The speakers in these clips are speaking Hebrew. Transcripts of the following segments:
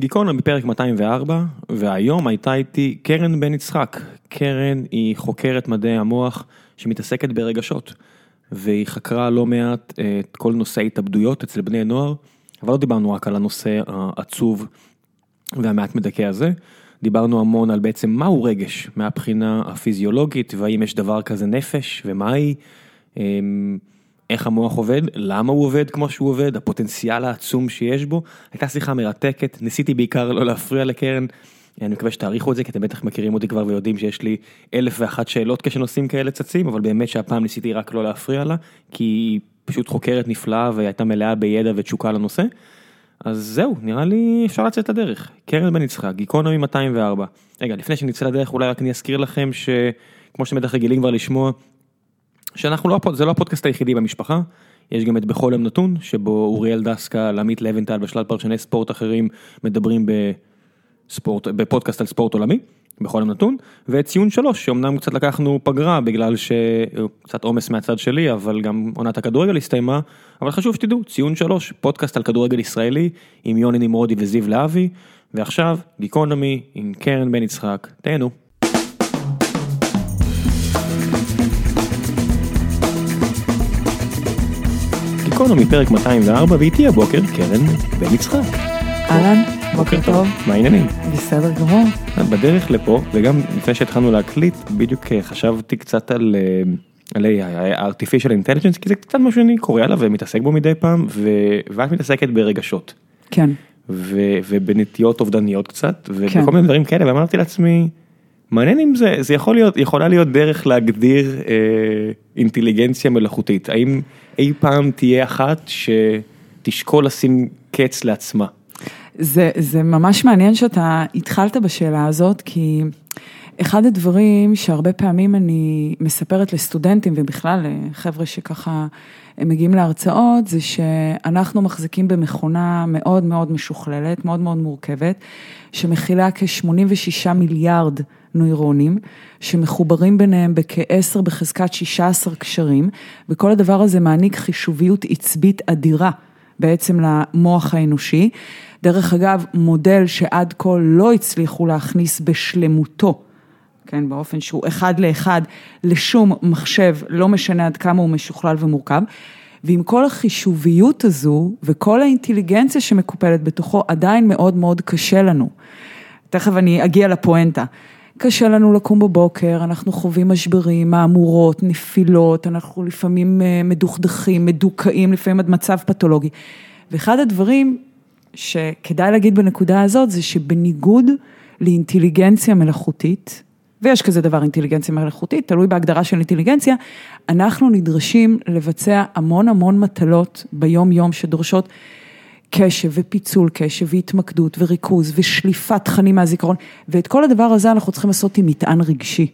גיקונה בפרק 204, והיום הייתה איתי קרן בן יצחק. קרן היא חוקרת מדעי המוח שמתעסקת ברגשות, והיא חקרה לא מעט את כל נושא ההתאבדויות אצל בני נוער, אבל לא דיברנו רק על הנושא העצוב והמעט מדכא הזה, דיברנו המון על בעצם מהו רגש מהבחינה הפיזיולוגית, והאם יש דבר כזה נפש, ומה היא. איך המוח עובד, למה הוא עובד כמו שהוא עובד, הפוטנציאל העצום שיש בו. הייתה שיחה מרתקת, ניסיתי בעיקר לא להפריע לקרן, אני מקווה שתעריכו את זה, כי אתם בטח מכירים אותי כבר ויודעים שיש לי אלף ואחת שאלות כשנושאים כאלה צצים, אבל באמת שהפעם ניסיתי רק לא להפריע לה, כי היא פשוט חוקרת נפלאה והייתה מלאה בידע ותשוקה לנושא. אז זהו, נראה לי אפשר לצאת לדרך. קרן בן יצחק, גיקונומי 204. רגע, לפני שנצא לדרך אולי רק אני אזכיר לכם שכמו שאתם בטח רגילים כבר לשמוע, שאנחנו לא, זה לא הפודקאסט היחידי במשפחה, יש גם את בכל יום נתון, שבו אוריאל דסקל, עמית לבנטל ושלל פרשני ספורט אחרים מדברים בספורט, בפודקאסט על ספורט עולמי, בכל יום נתון, ואת ציון שלוש, שאומנם קצת לקחנו פגרה בגלל שקצת עומס מהצד שלי, אבל גם עונת הכדורגל הסתיימה, אבל חשוב שתדעו, ציון שלוש, פודקאסט על כדורגל ישראלי, עם יוני נמרודי וזיו להבי, ועכשיו, גיקונומי עם קרן בן יצחק, תהנו. גיקונומי פרק 204 ואיתי הבוקר קרן בן יצחק. אהלן, בוקר טוב. מה העניינים? בסדר גמור. בדרך לפה וגם לפני שהתחלנו להקליט בדיוק אה, חשבתי קצת על אה, על AI, artificial intelligence כי זה קצת מה שאני קורא עליו ומתעסק בו מדי פעם ואת מתעסקת ברגשות. כן. ובנטיות אובדניות קצת כן. וכל מיני דברים כאלה ואמרתי לעצמי. מעניין אם זה זה יכול להיות יכולה להיות דרך להגדיר אה, אינטליגנציה מלאכותית האם אי פעם תהיה אחת שתשקול לשים קץ לעצמה. זה, זה ממש מעניין שאתה התחלת בשאלה הזאת, כי אחד הדברים שהרבה פעמים אני מספרת לסטודנטים ובכלל לחבר'ה שככה הם מגיעים להרצאות, זה שאנחנו מחזיקים במכונה מאוד מאוד משוכללת, מאוד מאוד מורכבת, שמכילה כ-86 מיליארד נוירונים, שמחוברים ביניהם בכ-10 בחזקת 16 קשרים, וכל הדבר הזה מעניק חישוביות עצבית אדירה בעצם למוח האנושי. דרך אגב, מודל שעד כה לא הצליחו להכניס בשלמותו, כן, באופן שהוא אחד לאחד לשום מחשב, לא משנה עד כמה הוא משוכלל ומורכב, ועם כל החישוביות הזו וכל האינטליגנציה שמקופלת בתוכו, עדיין מאוד מאוד קשה לנו. תכף אני אגיע לפואנטה. קשה לנו לקום בבוקר, אנחנו חווים משברים, מהמורות, נפילות, אנחנו לפעמים אה, מדוכדכים, מדוכאים, לפעמים עד מצב פתולוגי. ואחד הדברים שכדאי להגיד בנקודה הזאת, זה שבניגוד לאינטליגנציה מלאכותית, ויש כזה דבר אינטליגנציה מלאכותית, תלוי בהגדרה של אינטליגנציה, אנחנו נדרשים לבצע המון המון מטלות ביום יום שדורשות קשב ופיצול קשב והתמקדות וריכוז ושליפת תכנים מהזיכרון, ואת כל הדבר הזה אנחנו צריכים לעשות עם מטען רגשי.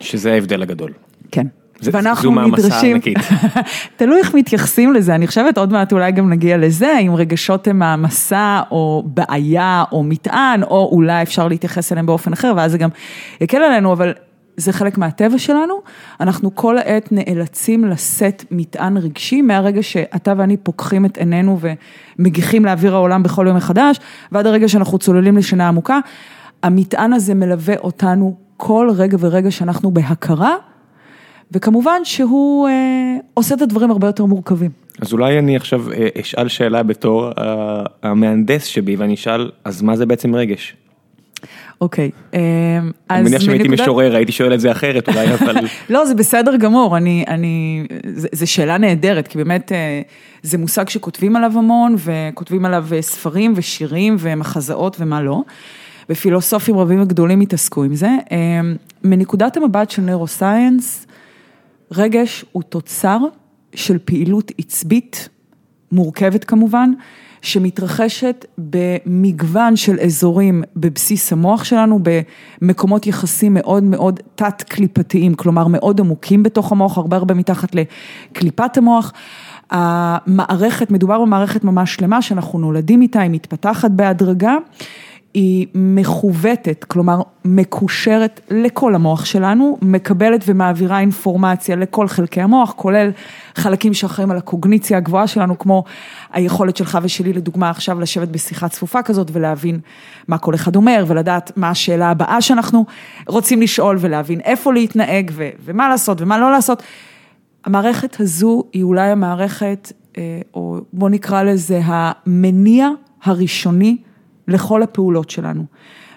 שזה ההבדל הגדול. כן. זה- ואנחנו זו נדרשים. תלוי איך מתייחסים לזה, אני חושבת עוד מעט אולי גם נגיע לזה, אם רגשות הם מעמסה או בעיה או מטען, או אולי אפשר להתייחס אליהם באופן אחר, ואז זה גם יקל עלינו, אבל זה חלק מהטבע שלנו, אנחנו כל העת נאלצים לשאת מטען רגשי מהרגע שאתה ואני פוקחים את עינינו ומגיחים לאוויר העולם בכל יום מחדש, ועד הרגע שאנחנו צוללים לשינה עמוקה, המטען הזה מלווה אותנו כל רגע ורגע שאנחנו בהכרה. וכמובן שהוא אה, עושה את הדברים הרבה יותר מורכבים. אז אולי אני עכשיו אה, אשאל שאלה בתור אה, המהנדס שבי ואני אשאל אז מה זה בעצם רגש? אוקיי, אה, אז אני מניח שאם הייתי משורר הייתי שואל את זה אחרת אולי אבל לא, זה בסדר גמור, אני, אני, זו שאלה נהדרת, כי באמת אה, זה מושג שכותבים עליו המון, וכותבים עליו אה, ספרים ושירים ומחזאות ומה לא, ופילוסופים רבים וגדולים התעסקו עם זה. אה, מנקודת המבט של נוירוסייאנס, רגש הוא תוצר של פעילות עצבית, מורכבת כמובן, שמתרחשת במגוון של אזורים בבסיס המוח שלנו, במקומות יחסים מאוד מאוד תת-קליפתיים, כלומר מאוד עמוקים בתוך המוח, הרבה הרבה מתחת לקליפת המוח. המערכת, מדובר במערכת ממש שלמה שאנחנו נולדים איתה, היא מתפתחת בהדרגה. היא מכוותת, כלומר מקושרת לכל המוח שלנו, מקבלת ומעבירה אינפורמציה לכל חלקי המוח, כולל חלקים שאחראים על הקוגניציה הגבוהה שלנו, כמו היכולת שלך ושלי לדוגמה עכשיו לשבת בשיחה צפופה כזאת ולהבין מה כל אחד אומר ולדעת מה השאלה הבאה שאנחנו רוצים לשאול ולהבין איפה להתנהג ו- ומה לעשות ומה לא לעשות. המערכת הזו היא אולי המערכת, אה, או בוא נקרא לזה המניע הראשוני לכל הפעולות שלנו.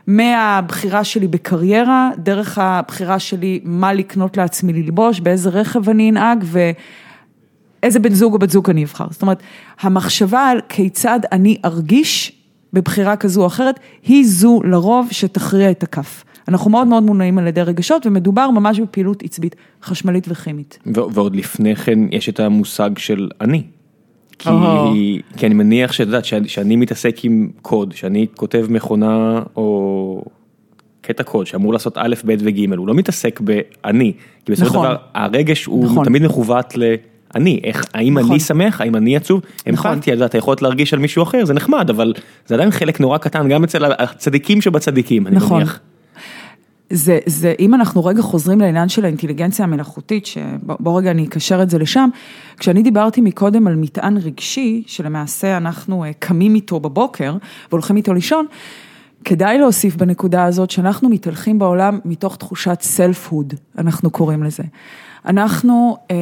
מהבחירה שלי בקריירה, דרך הבחירה שלי מה לקנות לעצמי ללבוש, באיזה רכב אני אנהג ואיזה בן זוג או בת זוג אני אבחר. זאת אומרת, המחשבה על כיצד אני ארגיש בבחירה כזו או אחרת, היא זו לרוב שתכריע את הכף. אנחנו מאוד מאוד מונעים על ידי רגשות ומדובר ממש בפעילות עצבית, חשמלית וכימית. ועוד לפני כן יש את המושג של אני. כי, Oh. כי אני מניח שאת יודעת, שאני, שאני מתעסק עם קוד, שאני כותב מכונה או קטע קוד שאמור לעשות א', ב' וג', הוא לא מתעסק באני. כי בסופו של נכון. דבר הרגש הוא נכון. תמיד מכוות לאני, איך, האם נכון. אני שמח, האם אני עצוב, נכון. אמפתיה, את יודעת, היכולת להרגיש על מישהו אחר, זה נחמד, אבל זה עדיין חלק נורא קטן, גם אצל הצדיקים שבצדיקים, אני נכון. מניח. זה, זה, אם אנחנו רגע חוזרים לעניין של האינטליגנציה המלאכותית, שבוא רגע אני אקשר את זה לשם, כשאני דיברתי מקודם על מטען רגשי, שלמעשה אנחנו אה, קמים איתו בבוקר והולכים איתו לישון, כדאי להוסיף בנקודה הזאת שאנחנו מתהלכים בעולם מתוך תחושת סלף-הוד, אנחנו קוראים לזה. אנחנו, אה,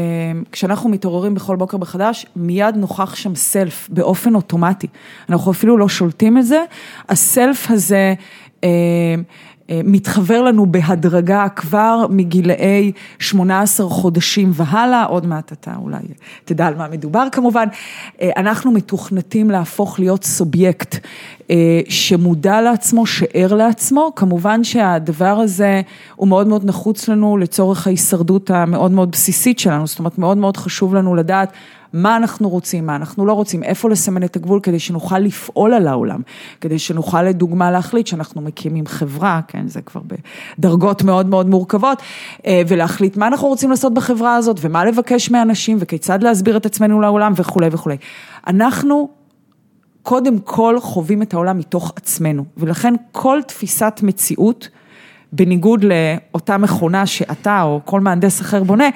כשאנחנו מתעוררים בכל בוקר מחדש, מיד נוכח שם סלף באופן אוטומטי. אנחנו אפילו לא שולטים את זה. הסלף הזה, אה, מתחבר לנו בהדרגה כבר מגילאי 18 חודשים והלאה, עוד מעט אתה אולי תדע על מה מדובר כמובן. אה, אנחנו מתוכנתים להפוך להיות סובייקט אה, שמודע לעצמו, שער לעצמו, כמובן שהדבר הזה הוא מאוד מאוד נחוץ לנו לצורך ההישרדות המאוד מאוד בסיסית שלנו, זאת אומרת מאוד מאוד חשוב לנו לדעת מה אנחנו רוצים, מה אנחנו לא רוצים, איפה לסמן את הגבול כדי שנוכל לפעול על העולם, כדי שנוכל לדוגמה להחליט שאנחנו מקימים חברה, כן, זה כבר בדרגות מאוד מאוד מורכבות, אה, ולהחליט מה אנחנו רוצים לעשות בחברה הזאת, ומה לבקש מאנשים, וכיצד להסביר את עצמנו לעולם וכולי וכולי. אנחנו קודם כל חווים את העולם מתוך עצמנו, ולכן כל תפיסת מציאות, בניגוד לאותה מכונה שאתה או כל מהנדס אחר בונה,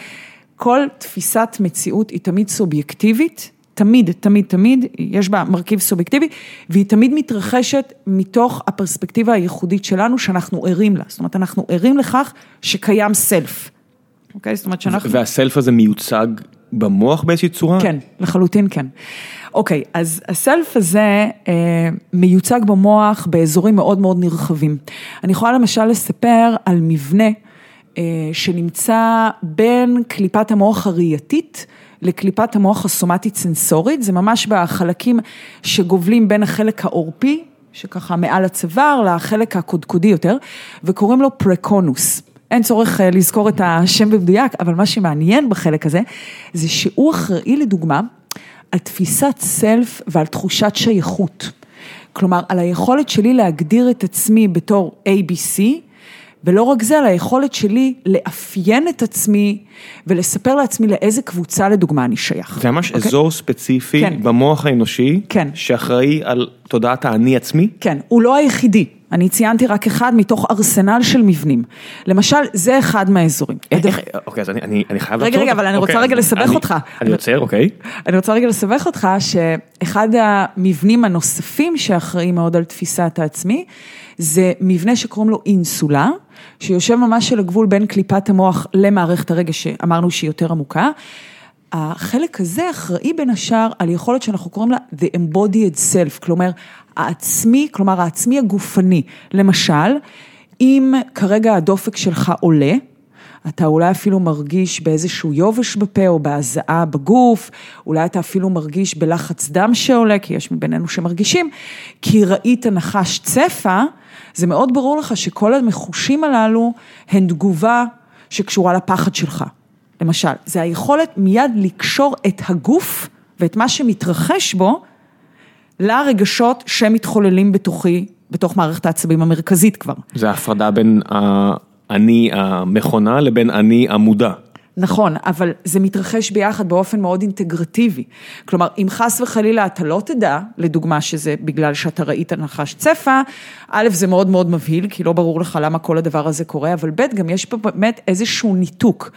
כל תפיסת מציאות היא תמיד סובייקטיבית, תמיד, תמיד, תמיד, יש בה מרכיב סובייקטיבי, והיא תמיד מתרחשת מתוך הפרספקטיבה הייחודית שלנו, שאנחנו ערים לה. זאת אומרת, אנחנו ערים לכך שקיים סלף. אוקיי? זאת אומרת שאנחנו... והסלף הזה מיוצג במוח באיזושהי צורה? כן, לחלוטין כן. אוקיי, אז הסלף הזה אה, מיוצג במוח באזורים מאוד מאוד נרחבים. אני יכולה למשל לספר על מבנה שנמצא בין קליפת המוח הראייתית לקליפת המוח הסומטית סנסורית, זה ממש בחלקים שגובלים בין החלק העורפי, שככה מעל הצוואר, לחלק הקודקודי יותר, וקוראים לו פרקונוס. אין צורך אה, לזכור את השם במדויק, אבל מה שמעניין בחלק הזה, זה שהוא אחראי לדוגמה על תפיסת סלף ועל תחושת שייכות. כלומר, על היכולת שלי להגדיר את עצמי בתור ABC, ולא רק זה, על היכולת שלי לאפיין את עצמי ולספר לעצמי לאיזה קבוצה לדוגמה אני שייך. זה ממש אוקיי? אזור ספציפי כן. במוח האנושי, כן. שאחראי על תודעת האני עצמי? כן, הוא לא היחידי. אני ציינתי רק אחד מתוך ארסנל של מבנים. למשל, זה אחד מהאזורים. איך, איך, אוקיי, אז אני, אני, אני חייב רגע, לעצור רגע, אותך. אבל אני רוצה אוקיי, רגע אז לסבך אני- אותך. אני עוצר, אוקיי. אני רוצה רגע לסבך אותך שאחד המבנים הנוספים שאחראים מאוד על תפיסת העצמי, זה מבנה שקוראים לו אינסולה, שיושב ממש על הגבול בין קליפת המוח למערכת הרגש שאמרנו שהיא יותר עמוקה. החלק הזה אחראי בין השאר על יכולת שאנחנו קוראים לה The Embodied Self, כלומר העצמי, כלומר העצמי הגופני. למשל, אם כרגע הדופק שלך עולה, אתה אולי אפילו מרגיש באיזשהו יובש בפה או בהזעה בגוף, אולי אתה אפילו מרגיש בלחץ דם שעולה, כי יש מבינינו שמרגישים, כי ראית נחש צפה, זה מאוד ברור לך שכל המחושים הללו הן תגובה שקשורה לפחד שלך. למשל, זה היכולת מיד לקשור את הגוף ואת מה שמתרחש בו לרגשות שמתחוללים בתוכי, בתוך מערכת העצבים המרכזית כבר. זה ההפרדה בין האני המכונה לבין אני המודע. נכון, אבל זה מתרחש ביחד באופן מאוד אינטגרטיבי. כלומר, אם חס וחלילה אתה לא תדע, לדוגמה שזה בגלל שאתה ראית נחש צפה, א', זה מאוד מאוד מבהיל, כי לא ברור לך למה כל הדבר הזה קורה, אבל ב', גם יש פה באמת איזשהו ניתוק.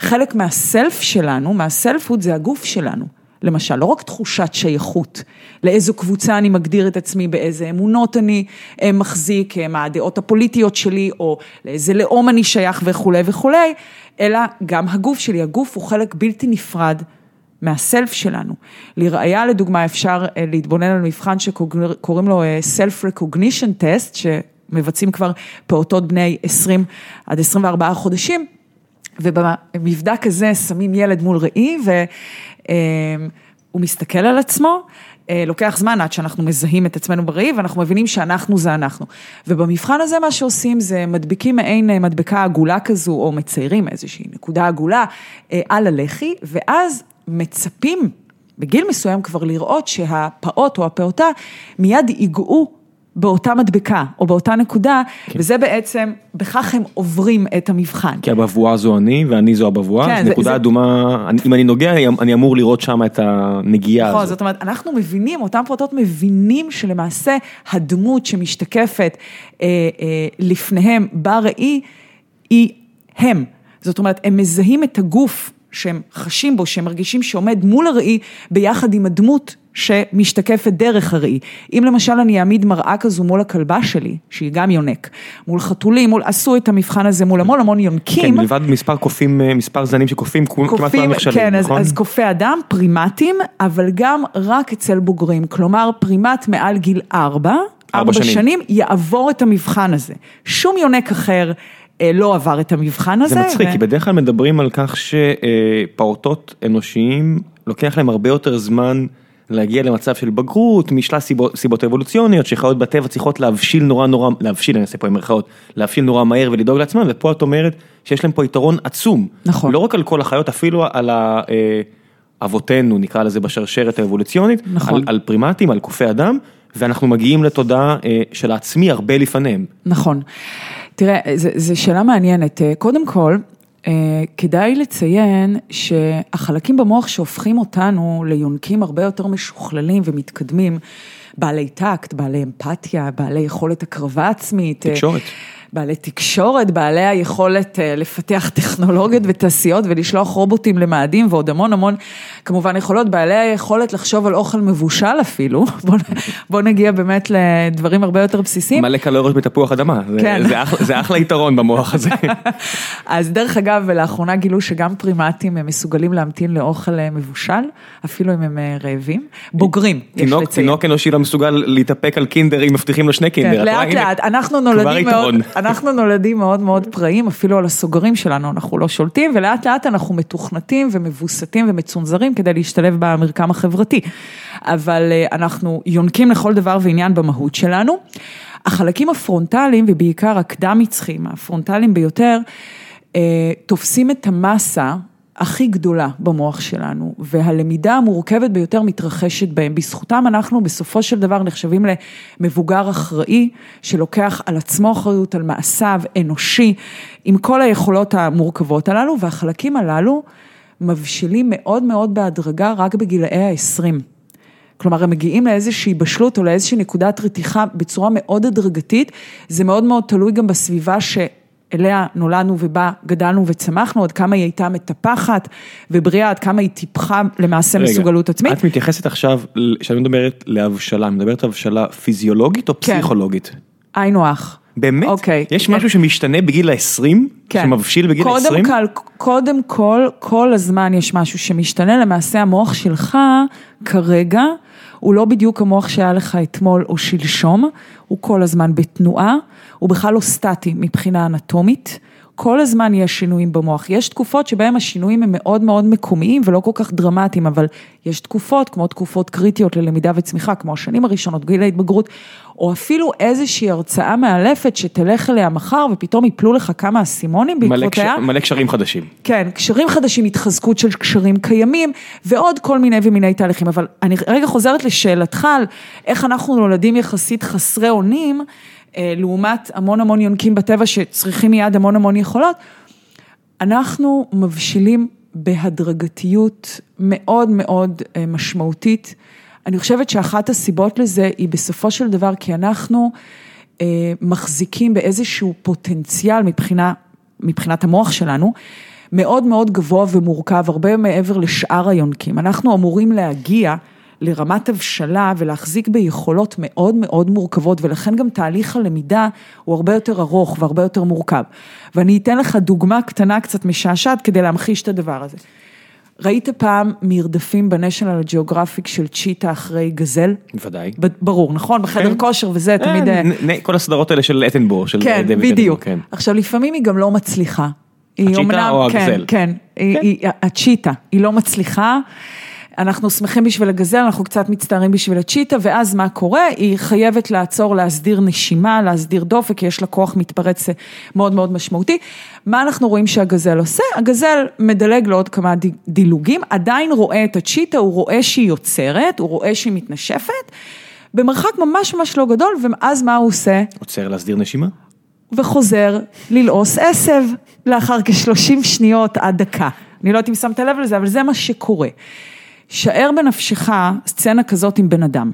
חלק מהסלף שלנו, מהסלפות זה הגוף שלנו. למשל, לא רק תחושת שייכות, לאיזו קבוצה אני מגדיר את עצמי, באיזה אמונות אני אה, מחזיק, אה, מה הדעות הפוליטיות שלי, או לאיזה לאום אני שייך וכולי וכולי, אלא גם הגוף שלי, הגוף הוא חלק בלתי נפרד מהסלף שלנו. לראיה, לדוגמה, אפשר אה, להתבונן על מבחן שקוראים לו Self Recognition Test, שמבצעים כבר פעוטות בני 20 עד 24 חודשים, ובמבדק הזה שמים ילד מול ראי, והוא מסתכל על עצמו, אה, לוקח זמן עד שאנחנו מזהים את עצמנו בראי ואנחנו מבינים שאנחנו זה אנחנו. ובמבחן הזה מה שעושים זה מדביקים מעין אה, מדבקה עגולה כזו, או מציירים איזושהי נקודה עגולה אה, על הלחי, ואז מצפים בגיל מסוים כבר לראות שהפעוט או הפעוטה מיד ייגעו באותה מדבקה או באותה נקודה, כן. וזה בעצם, בכך הם עוברים את המבחן. כי הבבואה זו אני ואני זו הבבואה, כן, נקודה זה, אדומה, זה... אם אני נוגע, אני אמור לראות שם את הנגיעה נכון, הזאת. זאת אומרת, אנחנו מבינים, אותם פרוטות מבינים שלמעשה הדמות שמשתקפת אה, אה, לפניהם בראי, היא הם. זאת אומרת, הם מזהים את הגוף שהם חשים בו, שהם מרגישים שעומד מול הראי ביחד עם הדמות שמשתקפת דרך הראי. אם למשל אני אעמיד מראה כזו מול הכלבה שלי, שהיא גם יונק, מול חתולים, מול, עשו את המבחן הזה מול המון המון יונקים. כן, מלבד מספר קופים, אה, מספר זנים שקופים, כמעט כולם נכשלים, כן, נכון? אז, אז קופי אדם, פרימטים, אבל גם רק אצל בוגרים, כלומר פרימט מעל גיל ארבע, ארבע שנים. שנים, יעבור את המבחן הזה. שום יונק אחר אה, לא עבר את המבחן הזה. זה מצחיק, ו... כי בדרך כלל מדברים על כך שפעוטות אנושיים, לוקח להם הרבה יותר זמן להגיע למצב של בגרות, משלל סיבות, סיבות אבולוציוניות, שחיות בטבע צריכות להבשיל נורא נורא, להבשיל, אני אעשה פה במרכאות, להבשיל נורא מהר ולדאוג לעצמם, ופה את אומרת שיש להם פה יתרון עצום. נכון. לא רק על כל החיות, אפילו על ה... אה, אבותינו, נקרא לזה בשרשרת האבולוציונית, נכון. על, על פרימטים, על קופי אדם, ואנחנו מגיעים לתודעה אה, של העצמי הרבה לפניהם. נכון. תראה, זו שאלה מעניינת. אה, קודם כל, כדאי לציין שהחלקים במוח שהופכים אותנו ליונקים הרבה יותר משוכללים ומתקדמים, בעלי טקט, בעלי אמפתיה, בעלי יכולת הקרבה עצמית. אה, תקשורת. בעלי תקשורת, בעלי היכולת אה, לפתח טכנולוגיות ותעשיות ולשלוח רובוטים למאדים ועוד המון המון כמובן יכולות, בעלי היכולת לחשוב על אוכל מבושל אפילו, בוא, בוא נגיע באמת לדברים הרבה יותר בסיסיים. מלא קלוריות בתפוח אדמה, כן. זה, זה, אחלה, זה אחלה יתרון במוח הזה. אז דרך אגב, לאחרונה גילו שגם פרימטים מסוגלים להמתין לאוכל אה, מבושל, אפילו אם הם אה, רעבים, בוגרים, תינוק, תינוק אנושי לא מסוגל להתאפק על קינדר אם מבטיחים לו שני קינדר. כן, לאט לאט, אנחנו נולדים מאוד. אנחנו נולדים מאוד מאוד פראיים, אפילו על הסוגרים שלנו אנחנו לא שולטים, ולאט לאט אנחנו מתוכנתים ומבוסתים ומצונזרים כדי להשתלב במרקם החברתי. אבל אה, אנחנו יונקים לכל דבר ועניין במהות שלנו. החלקים הפרונטליים, ובעיקר הקדם מצחיים, הפרונטליים ביותר, אה, תופסים את המסה הכי גדולה במוח שלנו, והלמידה המורכבת ביותר מתרחשת בהם. בזכותם אנחנו בסופו של דבר נחשבים למבוגר אחראי, שלוקח על עצמו אחריות, על מעשיו, אנושי, עם כל היכולות המורכבות הללו, והחלקים הללו מבשילים מאוד מאוד בהדרגה רק בגילאי ה-20. כלומר, הם מגיעים לאיזושהי בשלות או לאיזושהי נקודת רתיחה בצורה מאוד הדרגתית, זה מאוד מאוד תלוי גם בסביבה ש... אליה נולדנו ובה גדלנו וצמחנו, עד כמה היא הייתה מטפחת ובריאה, עד כמה היא טיפחה למעשה רגע, מסוגלות עצמית. את מתייחסת עכשיו, כשאת מדברת להבשלה, מדברת הבשלה פיזיולוגית או כן. פסיכולוגית? היינו הך. באמת? אוקיי. יש משהו שמשתנה בגיל ה-20? כן. שמבשיל בגיל ה-20? קודם, קודם כל, כל הזמן יש משהו שמשתנה, למעשה המוח שלך כרגע הוא לא בדיוק המוח שהיה לך אתמול או שלשום, הוא כל הזמן בתנועה, הוא בכלל לא סטטי מבחינה אנטומית. כל הזמן יש שינויים במוח. יש תקופות שבהם השינויים הם מאוד מאוד מקומיים ולא כל כך דרמטיים, אבל יש תקופות, כמו תקופות קריטיות ללמידה וצמיחה, כמו השנים הראשונות, גיל ההתבגרות, או אפילו איזושהי הרצאה מאלפת שתלך אליה מחר ופתאום יפלו לך כמה אסימונים בעקבותיה. מלא קשרים חדשים. כן, קשרים חדשים, התחזקות של קשרים קיימים, ועוד כל מיני ומיני תהליכים. אבל אני רגע חוזרת לשאלתך על איך אנחנו נולדים יחסית חסרי אונים. אה, לעומת המון המון יונקים בטבע שצריכים מיד המון המון יכולות. אנחנו מבשילים בהדרגתיות מאוד מאוד אה, משמעותית. אני חושבת שאחת הסיבות לזה היא בסופו של דבר כי אנחנו אה, מחזיקים באיזשהו פוטנציאל מבחינה, מבחינת המוח שלנו, מאוד מאוד גבוה ומורכב, הרבה מעבר לשאר היונקים. אנחנו אמורים להגיע לרמת הבשלה ולהחזיק ביכולות מאוד מאוד מורכבות, ולכן גם תהליך הלמידה הוא הרבה יותר ארוך והרבה יותר מורכב. ואני אתן לך דוגמה קטנה קצת משעשעת כדי להמחיש את הדבר הזה. ראית פעם מרדפים בניישנל הג'אוגרפיק של צ'יטה אחרי גזל? בוודאי. ברור, נכון? בחדר כן. כושר וזה, תמיד... אה, כל הסדרות האלה של אטנבור, של כן, דויד בדיוק. כן. עכשיו, לפעמים היא גם לא מצליחה. היא הצ'יטה אומנם- או כן, הגזל? כן, היא- כן. היא- הצ'יטה, היא לא מצליחה. אנחנו שמחים בשביל הגזל, אנחנו קצת מצטערים בשביל הצ'יטה, ואז מה קורה? היא חייבת לעצור, להסדיר נשימה, להסדיר דופק, כי יש לה כוח מתפרץ מאוד מאוד משמעותי. מה אנחנו רואים שהגזל עושה? הגזל מדלג לעוד כמה דילוגים, עדיין רואה את הצ'יטה, הוא רואה שהיא יוצרת, הוא רואה שהיא מתנשפת, במרחק ממש ממש לא גדול, ואז מה הוא עושה? עוצר להסדיר נשימה? וחוזר ללעוס עשב לאחר כ-30 שניות עד דקה. אני לא יודעת אם שמת לב לזה, אבל זה מה שקורה. שער בנפשך סצנה כזאת עם בן אדם,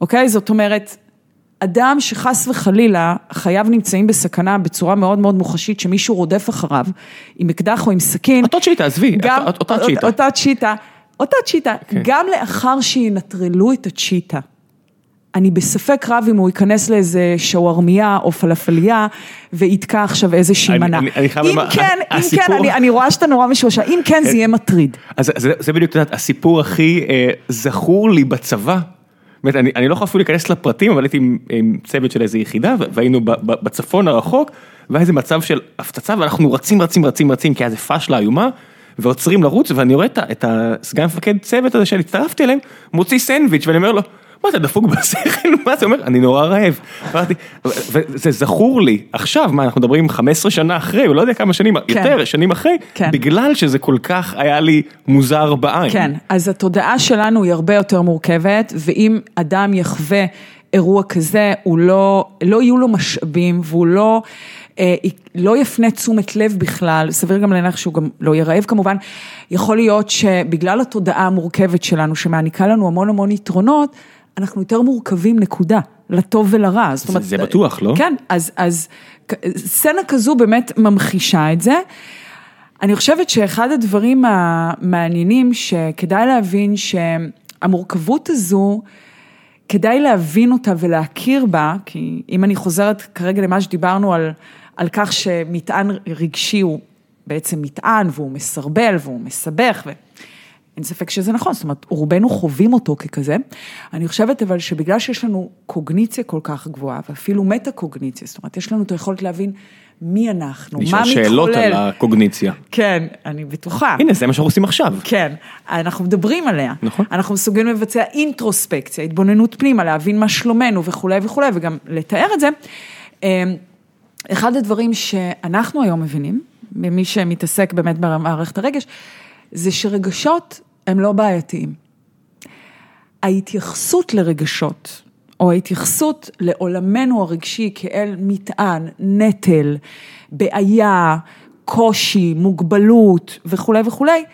אוקיי? זאת אומרת, אדם שחס וחלילה חייו נמצאים בסכנה בצורה מאוד מאוד מוחשית, שמישהו רודף אחריו עם אקדח או עם סכין. אותו צ'יטה, עזבי, אותה צ'יטה. אותה צ'יטה, אותה צ'יטה, כן. גם לאחר שינטרלו את הצ'יטה. אני בספק רב אם הוא ייכנס לאיזה שווארמיה או פלאפליה ויתקע עכשיו איזושהי מנה. אם כן, אם כן, אני- רואה שאתה נורא משועשע, אם כן זה יהיה מטריד. אז זה, זה בדיוק, את יודעת, הסיפור הכי אה, זכור לי בצבא. באמת, אני, אני לא יכול אפילו להיכנס לפרטים, אבל הייתי עם, עם צוות של איזה יחידה, והיינו ב, ב, בצפון הרחוק, והיה איזה מצב של הפצצה, ואנחנו רצים, רצים, רצים, רצים, כי היה איזה פאשלה איומה, ועוצרים לרוץ, ואני רואה את, את הסגן מפקד צוות הזה שהצטרפתי אליהם, מוציא סנדוויץ', ואני אומר לו, מה אתה דפוק בשכל, מה זה אומר, אני נורא רעב. וזה זכור לי, עכשיו, מה, אנחנו מדברים 15 שנה אחרי, או לא יודע כמה שנים, יותר שנים אחרי, כן. בגלל שזה כל כך היה לי מוזר בעין. כן, אז התודעה שלנו היא הרבה יותר מורכבת, ואם אדם יחווה אירוע כזה, הוא לא, לא יהיו לו משאבים, והוא לא, אה, לא יפנה תשומת לב בכלל, סביר גם להניח שהוא גם לא יהיה רעב כמובן, יכול להיות שבגלל התודעה המורכבת שלנו, שמעניקה לנו המון המון יתרונות, אנחנו יותר מורכבים, נקודה, לטוב ולרע. זאת אומרת, זה בטוח, לא? כן, אז, אז סצנה כזו באמת ממחישה את זה. אני חושבת שאחד הדברים המעניינים שכדאי להבין שהמורכבות הזו, כדאי להבין אותה ולהכיר בה, כי אם אני חוזרת כרגע למה שדיברנו על, על כך שמטען רגשי הוא בעצם מטען והוא מסרבל והוא מסבך. ו... אין ספק שזה נכון, זאת אומרת, רובנו חווים אותו ככזה. אני חושבת אבל שבגלל שיש לנו קוגניציה כל כך גבוהה, ואפילו מטה-קוגניציה, זאת אומרת, יש לנו את היכולת להבין מי אנחנו, מה לשאול מתחולל. שאלות על הקוגניציה. כן, אני בטוחה. הנה, זה מה שאנחנו עושים עכשיו. כן, אנחנו מדברים עליה. נכון. אנחנו מסוגלים לבצע אינטרוספקציה, התבוננות פנימה, להבין מה שלומנו וכולי וכולי, וגם לתאר את זה. אמ, אחד הדברים שאנחנו היום מבינים, ממי שמתעסק באמת במערכת הרגש, זה שרגשות הם לא בעייתיים. ההתייחסות לרגשות, או ההתייחסות לעולמנו הרגשי כאל מטען, נטל, בעיה, קושי, מוגבלות וכולי וכולי,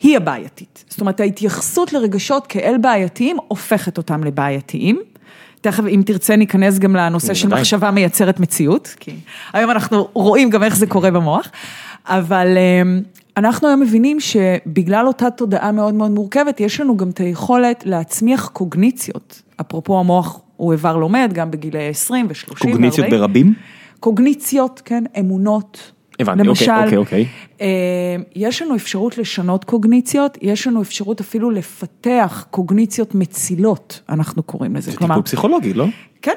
היא הבעייתית. זאת אומרת, ההתייחסות לרגשות כאל בעייתיים הופכת אותם לבעייתיים. תכף, אם תרצה, ניכנס גם לנושא של. מחשבה מייצרת מציאות, כי היום אנחנו רואים גם איך זה קורה במוח, אבל אמ, אנחנו היום מבינים שבגלל אותה תודעה מאוד מאוד מורכבת, יש לנו גם את היכולת להצמיח קוגניציות. אפרופו המוח הוא איבר לומד, גם בגילאי 20 ו-30 ו-40. קוגניציות ברבים? קוגניציות, כן, אמונות. הבנתי, למשל, אוקיי, אוקיי, אה, יש לנו אפשרות לשנות קוגניציות, יש לנו אפשרות אפילו לפתח קוגניציות מצילות, אנחנו קוראים לזה. זה טיפול פסיכולוגי, לא? כן,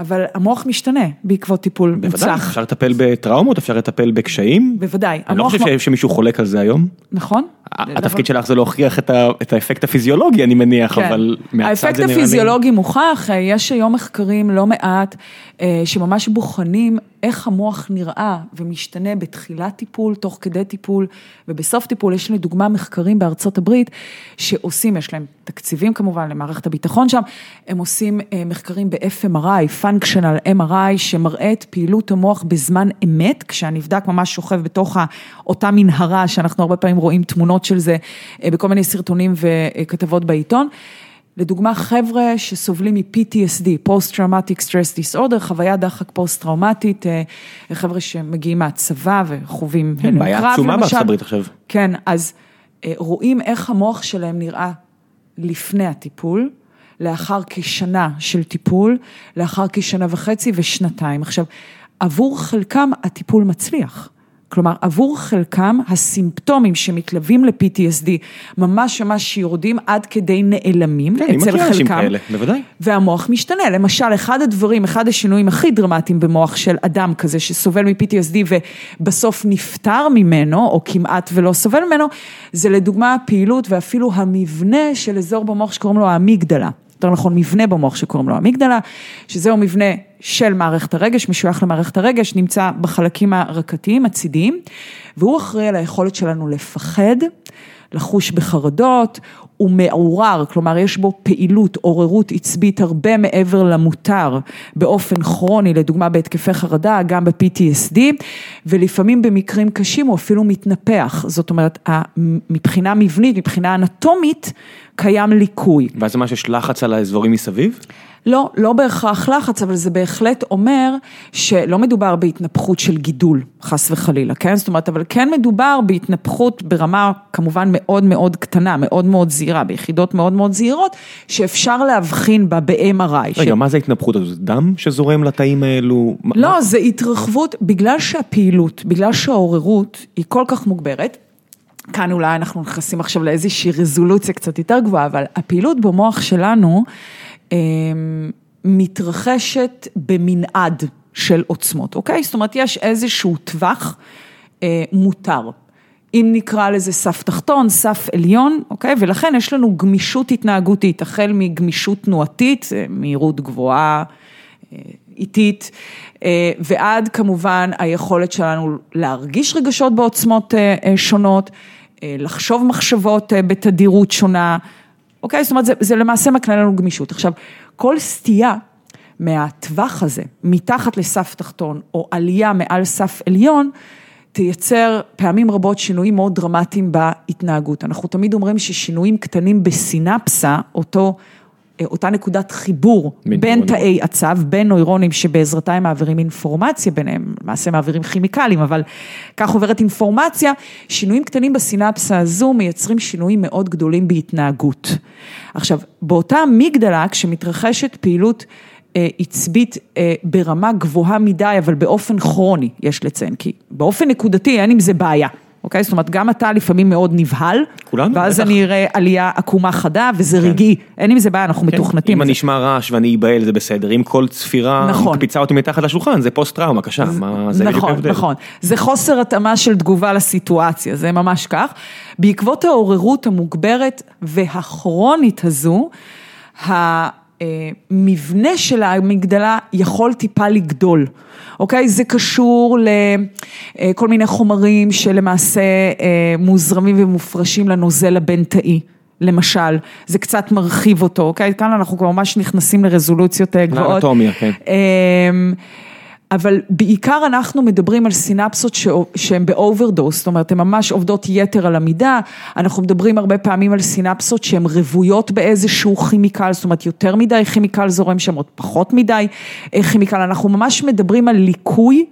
אבל המוח משתנה בעקבות טיפול בוודאי, מוצלח. אפשר לטפל בטראומות, אפשר לטפל בקשיים. בוודאי. אני לא המוח חושב שמישהו חולק על זה היום. נכון? התפקיד שלך זה להוכיח את האפקט הפיזיולוגי, אני מניח, כן. אבל מהצד זה נראה לי... האפקט הפיזיולוגי מוכח, יש היום מחקרים לא מעט, שממש בוחנים איך המוח נראה ומשתנה בתחילת טיפול, תוך כדי טיפול ובסוף טיפול. יש לדוגמה מחקרים בארצות הברית שעושים, יש להם תקציבים כמובן למערכת הביטחון שם, הם עושים מחקרים ב-FMRI, Functional MRI, שמראה את פעילות המוח בזמן אמת, כשהנבדק ממש שוכב בתוך אותה מנהרה, שאנחנו הרבה פעמים רואים תמונות של זה בכל מיני סרטונים וכתבות בעיתון. לדוגמה, חבר'ה שסובלים מ-PTSD, Post-Traumatic Stress Disorder, חוויה דחק פוסט-טראומטית, חבר'ה שמגיעים מהצבא וחווים הלם קרב. בעיה עצומה בארצות הברית עכשיו. כן, אז רואים איך המוח שלהם נראה לפני הטיפול, לאחר כשנה של טיפול, לאחר כשנה וחצי ושנתיים. עכשיו, עבור חלקם הטיפול מצליח. כלומר, עבור חלקם הסימפטומים שמתלווים ל-PTSD ממש ממש יורדים עד כדי נעלמים כן, אצל חלקם. אנשים כאלה, בוודאי. והמוח משתנה, למשל, אחד הדברים, אחד השינויים הכי דרמטיים במוח של אדם כזה שסובל מ-PTSD ובסוף נפטר ממנו, או כמעט ולא סובל ממנו, זה לדוגמה הפעילות ואפילו המבנה של אזור במוח שקוראים לו האמיגדלה. יותר נכון, מבנה במוח שקוראים לו אמיגדלה, שזהו מבנה של מערכת הרגש, משוייך למערכת הרגש, נמצא בחלקים הרקתיים, הצידיים, והוא אחראי על היכולת שלנו לפחד, לחוש בחרדות, הוא מעורר, כלומר יש בו פעילות, עוררות עצבית הרבה מעבר למותר, באופן כרוני, לדוגמה בהתקפי חרדה, גם ב-PTSD, ולפעמים במקרים קשים הוא אפילו מתנפח, זאת אומרת, מבחינה מבנית, מבחינה אנטומית, קיים ליקוי. ואז זה מה שיש לחץ על האזורים מסביב? לא, לא בהכרח לחץ, אבל זה בהחלט אומר שלא מדובר בהתנפחות של גידול, חס וחלילה, כן? זאת אומרת, אבל כן מדובר בהתנפחות ברמה כמובן מאוד מאוד קטנה, מאוד מאוד זהירה, ביחידות מאוד מאוד זהירות, שאפשר להבחין בה ב-MRI. רגע, ש... מה זה התנפחות? זה דם שזורם לתאים האלו? לא, מה... זה התרחבות, בגלל שהפעילות, בגלל שהעוררות היא כל כך מוגברת, כאן אולי אנחנו נכנסים עכשיו לאיזושהי רזולוציה קצת יותר גבוהה, אבל הפעילות במוח שלנו מתרחשת במנעד של עוצמות, אוקיי? זאת אומרת, יש איזשהו טווח מותר. אם נקרא לזה סף תחתון, סף עליון, אוקיי? ולכן יש לנו גמישות התנהגותית, החל מגמישות תנועתית, מהירות גבוהה, איטית, ועד כמובן היכולת שלנו להרגיש רגשות בעוצמות שונות, לחשוב מחשבות בתדירות שונה, אוקיי? זאת אומרת, זה, זה למעשה מקנה לנו גמישות. עכשיו, כל סטייה מהטווח הזה, מתחת לסף תחתון, או עלייה מעל סף עליון, תייצר פעמים רבות שינויים מאוד דרמטיים בהתנהגות. אנחנו תמיד אומרים ששינויים קטנים בסינפסה, אותו... אותה נקודת חיבור בין תאי עצב, בין נוירונים שבעזרתה הם מעבירים אינפורמציה ביניהם, למעשה מעבירים כימיקלים, אבל כך עוברת אינפורמציה, שינויים קטנים בסינפסה הזו מייצרים שינויים מאוד גדולים בהתנהגות. עכשיו, באותה אמיגדלה, כשמתרחשת פעילות עצבית ברמה גבוהה מדי, אבל באופן כרוני, יש לציין, כי באופן נקודתי אין עם זה בעיה. אוקיי? זאת אומרת, גם אתה לפעמים מאוד נבהל, כולנו, ואז אני אראה עלייה עקומה חדה, וזה רגעי, אין עם זה בעיה, אנחנו מתוכנתים. אם אני אשמע רעש ואני אבהל זה בסדר, אם כל צפירה מקפיצה אותי מתחת לשולחן, זה פוסט טראומה, קשה, מה זה בדיוק ההבדל? נכון, נכון, זה חוסר התאמה של תגובה לסיטואציה, זה ממש כך. בעקבות העוררות המוגברת והכרונית הזו, המבנה של המגדלה יכול טיפה לגדול, אוקיי? זה קשור לכל מיני חומרים שלמעשה מוזרמים ומופרשים לנוזל הבין-תאי. למשל, זה קצת מרחיב אותו, אוקיי? כאן אנחנו כבר ממש נכנסים לרזולוציות גבוהות. לאנטומיה, כן. אבל בעיקר אנחנו מדברים על סינפסות שהן ב overdose, זאת אומרת, הן ממש עובדות יתר על המידה, אנחנו מדברים הרבה פעמים על סינפסות שהן רוויות באיזשהו כימיקל, זאת אומרת, יותר מדי כימיקל זורם שם, או פחות מדי כימיקל, אנחנו ממש מדברים על ליקוי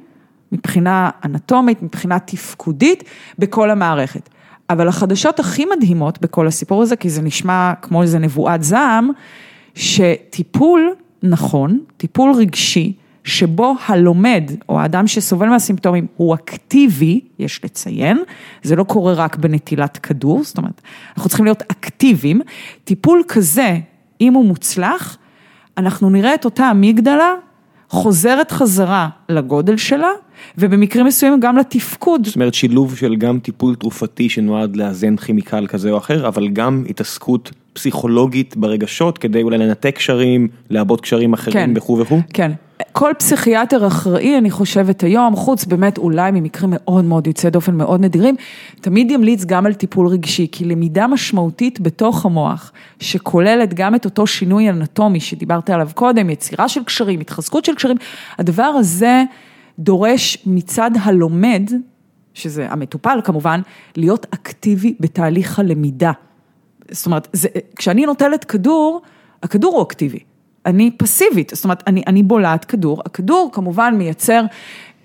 מבחינה אנטומית, מבחינה תפקודית, בכל המערכת. אבל החדשות הכי מדהימות בכל הסיפור הזה, כי זה נשמע כמו איזה נבואת זעם, שטיפול נכון, טיפול רגשי, שבו הלומד או האדם שסובל מהסימפטומים הוא אקטיבי, יש לציין, זה לא קורה רק בנטילת כדור, זאת אומרת, אנחנו צריכים להיות אקטיביים, טיפול כזה, אם הוא מוצלח, אנחנו נראה את אותה אמיגדלה חוזרת חזרה לגודל שלה, ובמקרים מסוימים גם לתפקוד. זאת אומרת שילוב של גם טיפול תרופתי שנועד לאזן כימיקל כזה או אחר, אבל גם התעסקות פסיכולוגית ברגשות כדי אולי לנתק קשרים, לעבוד קשרים אחרים כן. וכו' וכו'. כן. כל פסיכיאטר אחראי, אני חושבת היום, חוץ באמת אולי ממקרים מאוד מאוד יוצאי דופן, מאוד נדירים, תמיד ימליץ גם על טיפול רגשי, כי למידה משמעותית בתוך המוח, שכוללת גם את אותו שינוי אנטומי שדיברת עליו קודם, יצירה של קשרים, התחזקות של קשרים, הדבר הזה דורש מצד הלומד, שזה המטופל כמובן, להיות אקטיבי בתהליך הלמידה. זאת אומרת, זה, כשאני נוטלת כדור, הכדור הוא אקטיבי. אני פסיבית, זאת אומרת, אני, אני בולעת כדור, הכדור כמובן מייצר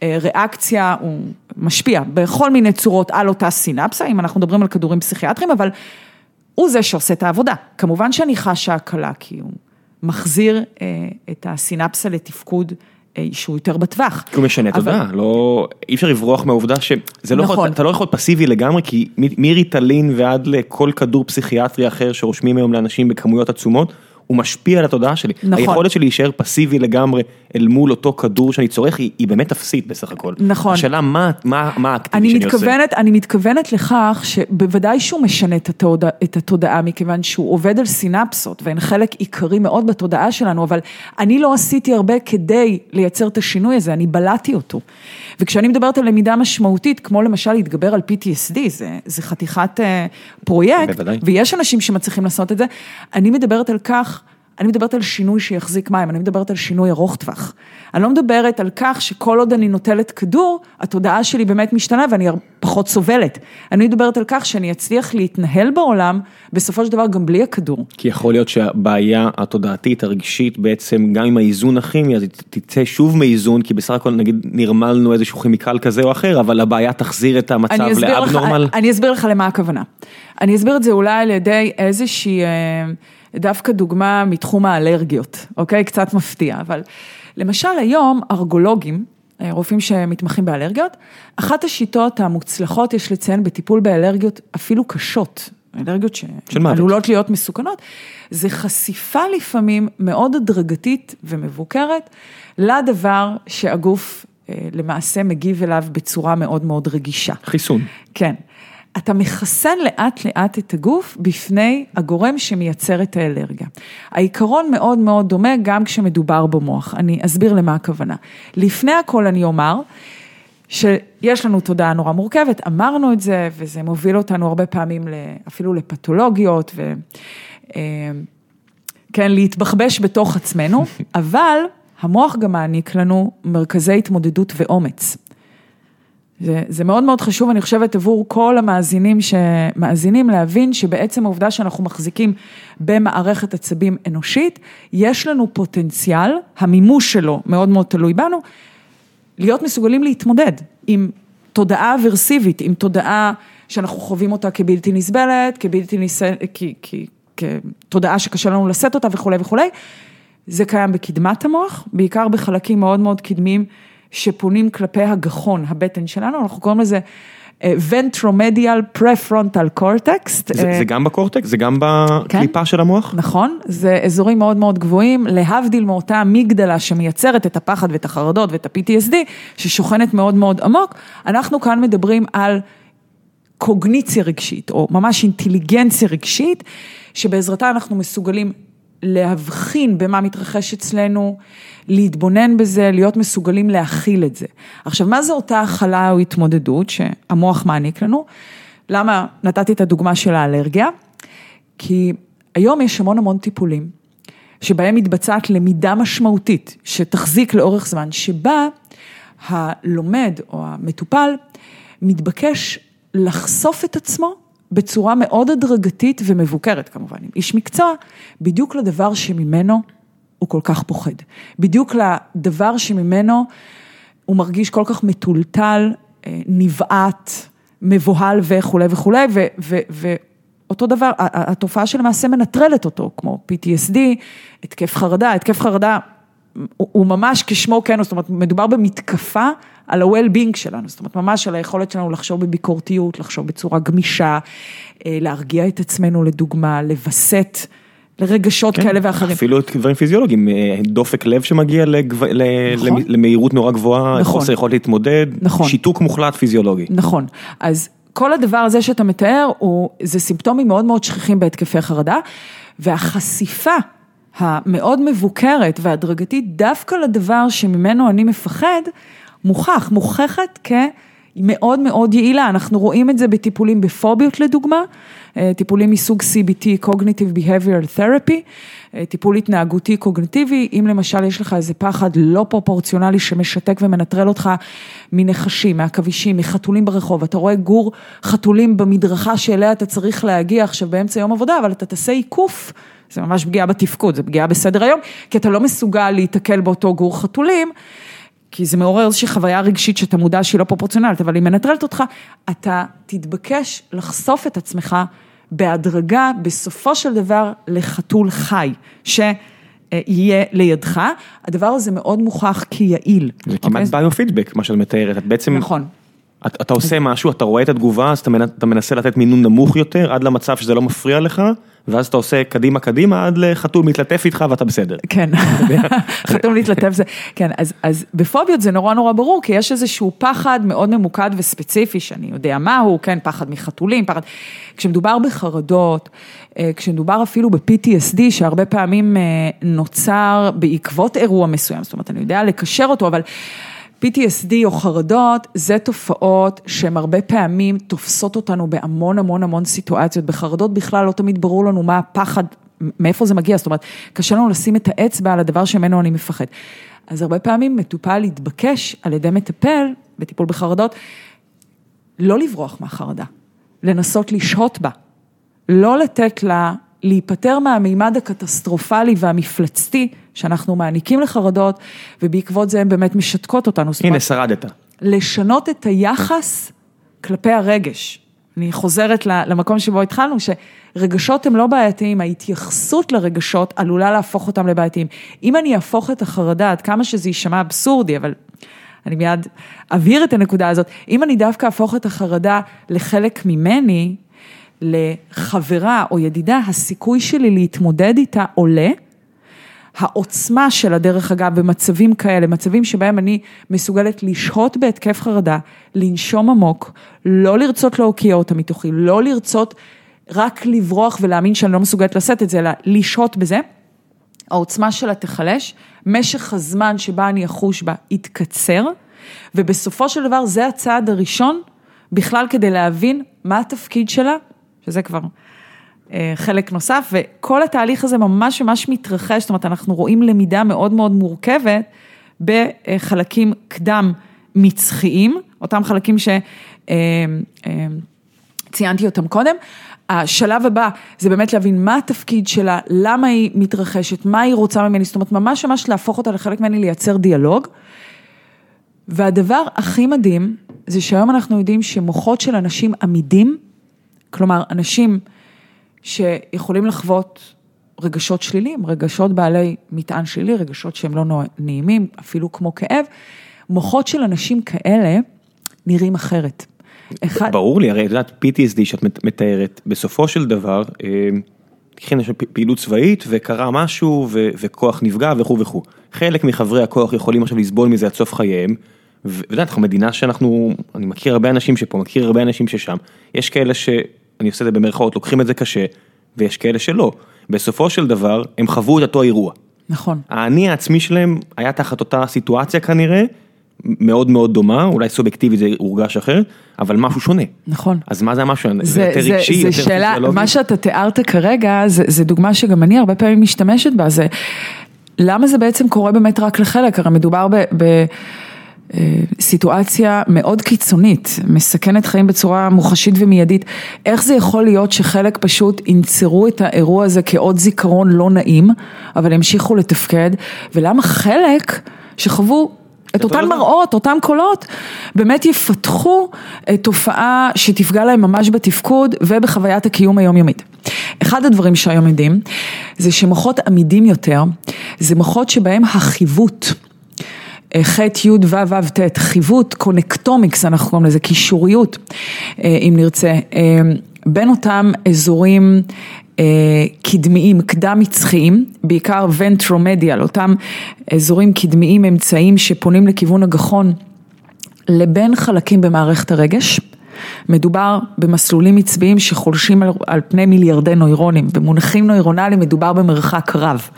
אה, ריאקציה, הוא משפיע בכל מיני צורות על אותה סינפסה, אם אנחנו מדברים על כדורים פסיכיאטריים, אבל הוא זה שעושה את העבודה. כמובן שאני חשה הקלה, כי הוא מחזיר אה, את הסינפסה לתפקוד. אה, שהוא יותר בטווח. כי הוא משנה אבל... תודעה, לא, אי אפשר לברוח מהעובדה שזה לא נכון. יכול, אתה לא יכול להיות פסיבי לגמרי, כי מריטלין ועד לכל כדור פסיכיאטרי אחר שרושמים היום לאנשים בכמויות עצומות, הוא משפיע על התודעה שלי. נכון. היכולת שלי להישאר פסיבי לגמרי אל מול אותו כדור שאני צורך היא, היא באמת אפסית בסך הכל. נכון. השאלה מה, מה, מה האקטיבי שאני מתכוונת, עושה. אני מתכוונת לכך שבוודאי שהוא משנה את התודעה, את התודעה מכיוון שהוא עובד על סינפסות והן חלק עיקרי מאוד בתודעה שלנו, אבל אני לא עשיתי הרבה כדי לייצר את השינוי הזה, אני בלעתי אותו. וכשאני מדברת על למידה משמעותית, כמו למשל להתגבר על PTSD, זה, זה חתיכת uh, פרויקט, בוודאי. ויש אנשים שמצליחים לעשות את זה, אני מדברת על כך אני מדברת על שינוי שיחזיק מים, אני מדברת על שינוי ארוך טווח. אני לא מדברת על כך שכל עוד אני נוטלת כדור, התודעה שלי באמת משתנה ואני פחות סובלת. אני מדברת על כך שאני אצליח להתנהל בעולם, בסופו של דבר גם בלי הכדור. כי יכול להיות שהבעיה התודעתית, הרגשית, בעצם גם עם האיזון הכימי, אז תצא שוב מאיזון, כי בסך הכל נגיד נרמלנו איזשהו כימיקל כזה או אחר, אבל הבעיה תחזיר את המצב לאבנורמל. אני אסביר לך למה הכוונה. אני אסביר את זה אולי על ידי איזושהי... דווקא דוגמה מתחום האלרגיות, אוקיי? קצת מפתיע, אבל למשל היום ארגולוגים, אה, רופאים שמתמחים באלרגיות, אחת השיטות המוצלחות יש לציין בטיפול באלרגיות אפילו קשות, אלרגיות שעלולות להיות מסוכנות, זה חשיפה לפעמים מאוד הדרגתית ומבוקרת לדבר שהגוף אה, למעשה מגיב אליו בצורה מאוד מאוד רגישה. חיסון. כן. אתה מחסן לאט לאט את הגוף בפני הגורם שמייצר את האלרגיה. העיקרון מאוד מאוד דומה גם כשמדובר במוח, אני אסביר למה הכוונה. לפני הכל אני אומר, שיש לנו תודעה נורא מורכבת, אמרנו את זה, וזה מוביל אותנו הרבה פעמים אפילו לפתולוגיות, ו... אה, כן, להתבחבש בתוך עצמנו, אבל המוח גם מעניק לנו מרכזי התמודדות ואומץ. זה, זה מאוד מאוד חשוב, אני חושבת, עבור כל המאזינים שמאזינים, להבין שבעצם העובדה שאנחנו מחזיקים במערכת עצבים אנושית, יש לנו פוטנציאל, המימוש שלו מאוד מאוד תלוי בנו, להיות מסוגלים להתמודד עם תודעה אברסיבית, עם תודעה שאנחנו חווים אותה כבלתי נסבלת, כבלתי נסבלת, כתודעה שקשה לנו לשאת אותה וכולי וכולי. זה קיים בקדמת המוח, בעיקר בחלקים מאוד מאוד קדמיים. שפונים כלפי הגחון, הבטן שלנו, אנחנו קוראים לזה prefrontal cortex. זה, זה גם בקורטקס? זה גם בקליפה כן, של המוח? נכון, זה אזורים מאוד מאוד גבוהים, להבדיל מאותה אמיגדלה שמייצרת את הפחד ואת החרדות ואת ה-PTSD, ששוכנת מאוד מאוד עמוק, אנחנו כאן מדברים על קוגניציה רגשית, או ממש אינטליגנציה רגשית, שבעזרתה אנחנו מסוגלים להבחין במה מתרחש אצלנו, להתבונן בזה, להיות מסוגלים להכיל את זה. עכשיו, מה זה אותה הכלה או התמודדות שהמוח מעניק לנו? למה נתתי את הדוגמה של האלרגיה? כי היום יש המון המון טיפולים, שבהם מתבצעת למידה משמעותית, שתחזיק לאורך זמן, שבה הלומד או המטופל מתבקש לחשוף את עצמו בצורה מאוד הדרגתית ומבוקרת כמובן, עם איש מקצוע, בדיוק לדבר שממנו הוא כל כך פוחד. בדיוק לדבר שממנו הוא מרגיש כל כך מטולטל, אה, נבעט, מבוהל וכולי וכולי, ואותו דבר, התופעה שלמעשה מנטרלת אותו, כמו PTSD, התקף חרדה, התקף חרדה הוא, ממש כשמו כן, זאת אומרת, מדובר במתקפה על ה-well-being שלנו, זאת אומרת, ממש על היכולת שלנו לחשוב בביקורתיות, לחשוב בצורה גמישה, אה, להרגיע את עצמנו לדוגמה, לווסת לרגשות כן, כאלה ואחרים. אפילו דברים פיזיולוגיים, אה, דופק לב שמגיע לגב... נכון. למהירות נורא גבוהה, נכון. חוסר יכולת להתמודד, נכון. שיתוק מוחלט פיזיולוגי. נכון, אז כל הדבר הזה שאתה מתאר, הוא, זה סימפטומים מאוד מאוד שכיחים בהתקפי חרדה, והחשיפה המאוד מבוקרת והדרגתית דווקא לדבר שממנו אני מפחד, מוכח, מוכחת כמאוד מאוד יעילה. אנחנו רואים את זה בטיפולים בפוביות לדוגמה, אה, טיפולים מסוג CBT, Cognitive Behavioral Therapy, אה, טיפול התנהגותי קוגניטיבי, אם למשל יש לך איזה פחד לא פרופורציונלי שמשתק ומנטרל אותך מנחשים, מעכבישים, מחתולים ברחוב, אתה רואה גור חתולים במדרכה שאליה אתה צריך להגיע עכשיו באמצע יום עבודה, אבל אתה תעשה עיקוף. זה ממש פגיעה בתפקוד, זה פגיעה בסדר היום, כי אתה לא מסוגל להיתקל באותו גור חתולים, כי זה מעורר איזושהי חוויה רגשית שאתה מודע שהיא לא פרופורציונלית, אבל היא מנטרלת אותך, אתה תתבקש לחשוף את עצמך בהדרגה, בסופו של דבר, לחתול חי, שיהיה לידך. הדבר הזה מאוד מוכח כיעיל. זה כמעט אוקיי? ביו-פידבק, מה שאת מתארת, את בעצם, נכון. את, אתה עושה משהו, אתה רואה את התגובה, אז אתה, מנ- אתה מנסה לתת מינון נמוך יותר, עד למצב שזה לא מפריע לך, ואז אתה עושה קדימה קדימה, עד לחתול מתלטף איתך ואתה בסדר. כן, חתום להתלטף זה, כן, אז, אז בפוביות זה נורא נורא ברור, כי יש איזשהו פחד מאוד ממוקד וספציפי, שאני יודע מהו, כן, פחד מחתולים, פחד, כשמדובר בחרדות, אה, כשמדובר אפילו ב-PTSD, שהרבה פעמים אה, נוצר בעקבות אירוע מסוים, זאת אומרת, אני יודע לקשר אותו, אבל... PTSD או חרדות, זה תופעות שהן הרבה פעמים תופסות אותנו בהמון המון המון סיטואציות. בחרדות בכלל לא תמיד ברור לנו מה הפחד, מאיפה זה מגיע, זאת אומרת, קשה לנו לשים את האצבע על הדבר שממנו אני מפחד. אז הרבה פעמים מטופל יתבקש על ידי מטפל בטיפול בחרדות, לא לברוח מהחרדה, לנסות לשהות בה, לא לתת לה להיפטר מהמימד הקטסטרופלי והמפלצתי שאנחנו מעניקים לחרדות, ובעקבות זה הן באמת משתקות אותנו. הנה, שרדת. לשנות את היחס כלפי הרגש. אני חוזרת למקום שבו התחלנו, שרגשות הם לא בעייתיים, ההתייחסות לרגשות עלולה להפוך אותם לבעייתיים. אם אני אהפוך את החרדה, עד כמה שזה יישמע אבסורדי, אבל אני מיד אבהיר את הנקודה הזאת, אם אני דווקא אהפוך את החרדה לחלק ממני, לחברה או ידידה, הסיכוי שלי להתמודד איתה עולה. העוצמה שלה, דרך אגב, במצבים כאלה, מצבים שבהם אני מסוגלת לשהות בהתקף חרדה, לנשום עמוק, לא לרצות להוקיע אותה מתוכי, לא לרצות רק לברוח ולהאמין שאני לא מסוגלת לשאת את זה, אלא לשהות בזה, העוצמה שלה תיחלש, משך הזמן שבה אני אחוש בה יתקצר, ובסופו של דבר זה הצעד הראשון בכלל כדי להבין מה התפקיד שלה, שזה כבר אה, חלק נוסף, וכל התהליך הזה ממש ממש מתרחש, זאת אומרת, אנחנו רואים למידה מאוד מאוד מורכבת בחלקים קדם מצחיים, אותם חלקים שציינתי אותם קודם. השלב הבא זה באמת להבין מה התפקיד שלה, למה היא מתרחשת, מה היא רוצה ממני, זאת אומרת, ממש ממש להפוך אותה לחלק ממני, לייצר דיאלוג. והדבר הכי מדהים, זה שהיום אנחנו יודעים שמוחות של אנשים עמידים, כלומר, אנשים שיכולים לחוות רגשות שליליים, רגשות בעלי מטען שלילי, רגשות שהם לא נעימים, אפילו כמו כאב, מוחות של אנשים כאלה נראים אחרת. אחד... ברור לי, הרי את יודעת, PTSD שאת מתארת, בסופו של דבר, תקחי למשל פעילות צבאית וקרה משהו ו- וכוח נפגע וכו' וכו'. חלק מחברי הכוח יכולים עכשיו לסבול מזה עד סוף חייהם. ואת יודעת, אנחנו מדינה שאנחנו, אני מכיר הרבה אנשים שפה, מכיר הרבה אנשים ששם, יש כאלה שאני עושה את זה במרכאות, לוקחים את זה קשה, ויש כאלה שלא. בסופו של דבר, הם חוו את אותו אירוע. נכון. האני העצמי שלהם היה תחת אותה סיטואציה כנראה, מאוד מאוד דומה, אולי סובייקטיבית זה הורגש אחרת, אבל משהו שונה. נכון. אז מה זה המשהו? זה, זה יותר זה, רגשי, זה יותר שאלה, פיזיולוגי? מה שאתה תיארת כרגע, זה, זה דוגמה שגם אני הרבה פעמים משתמשת בה, זה למה זה בעצם קורה באמת רק לחלק, הרי מדובר ב... ב סיטואציה מאוד קיצונית, מסכנת חיים בצורה מוחשית ומיידית. איך זה יכול להיות שחלק פשוט ינצרו את האירוע הזה כעוד זיכרון לא נעים, אבל ימשיכו לתפקד, ולמה חלק שחוו את אותן מראות, אותם קולות, באמת יפתחו תופעה שתפגע להם ממש בתפקוד ובחוויית הקיום היומיומית. אחד הדברים שהיום יודעים, זה שמוחות עמידים יותר, זה מוחות שבהם החיווט, ח' י' ו' ו' ט', חיווט, קונקטומיקס, אנחנו קוראים לזה קישוריות, אם נרצה, בין אותם אזורים קדמיים, קדם מצחיים, בעיקר ונטרומדיאל, אותם אזורים קדמיים אמצעיים שפונים לכיוון הגחון, לבין חלקים במערכת הרגש. מדובר במסלולים עצביים שחולשים על, על פני מיליארדי נוירונים, במונחים נוירונליים מדובר במרחק רב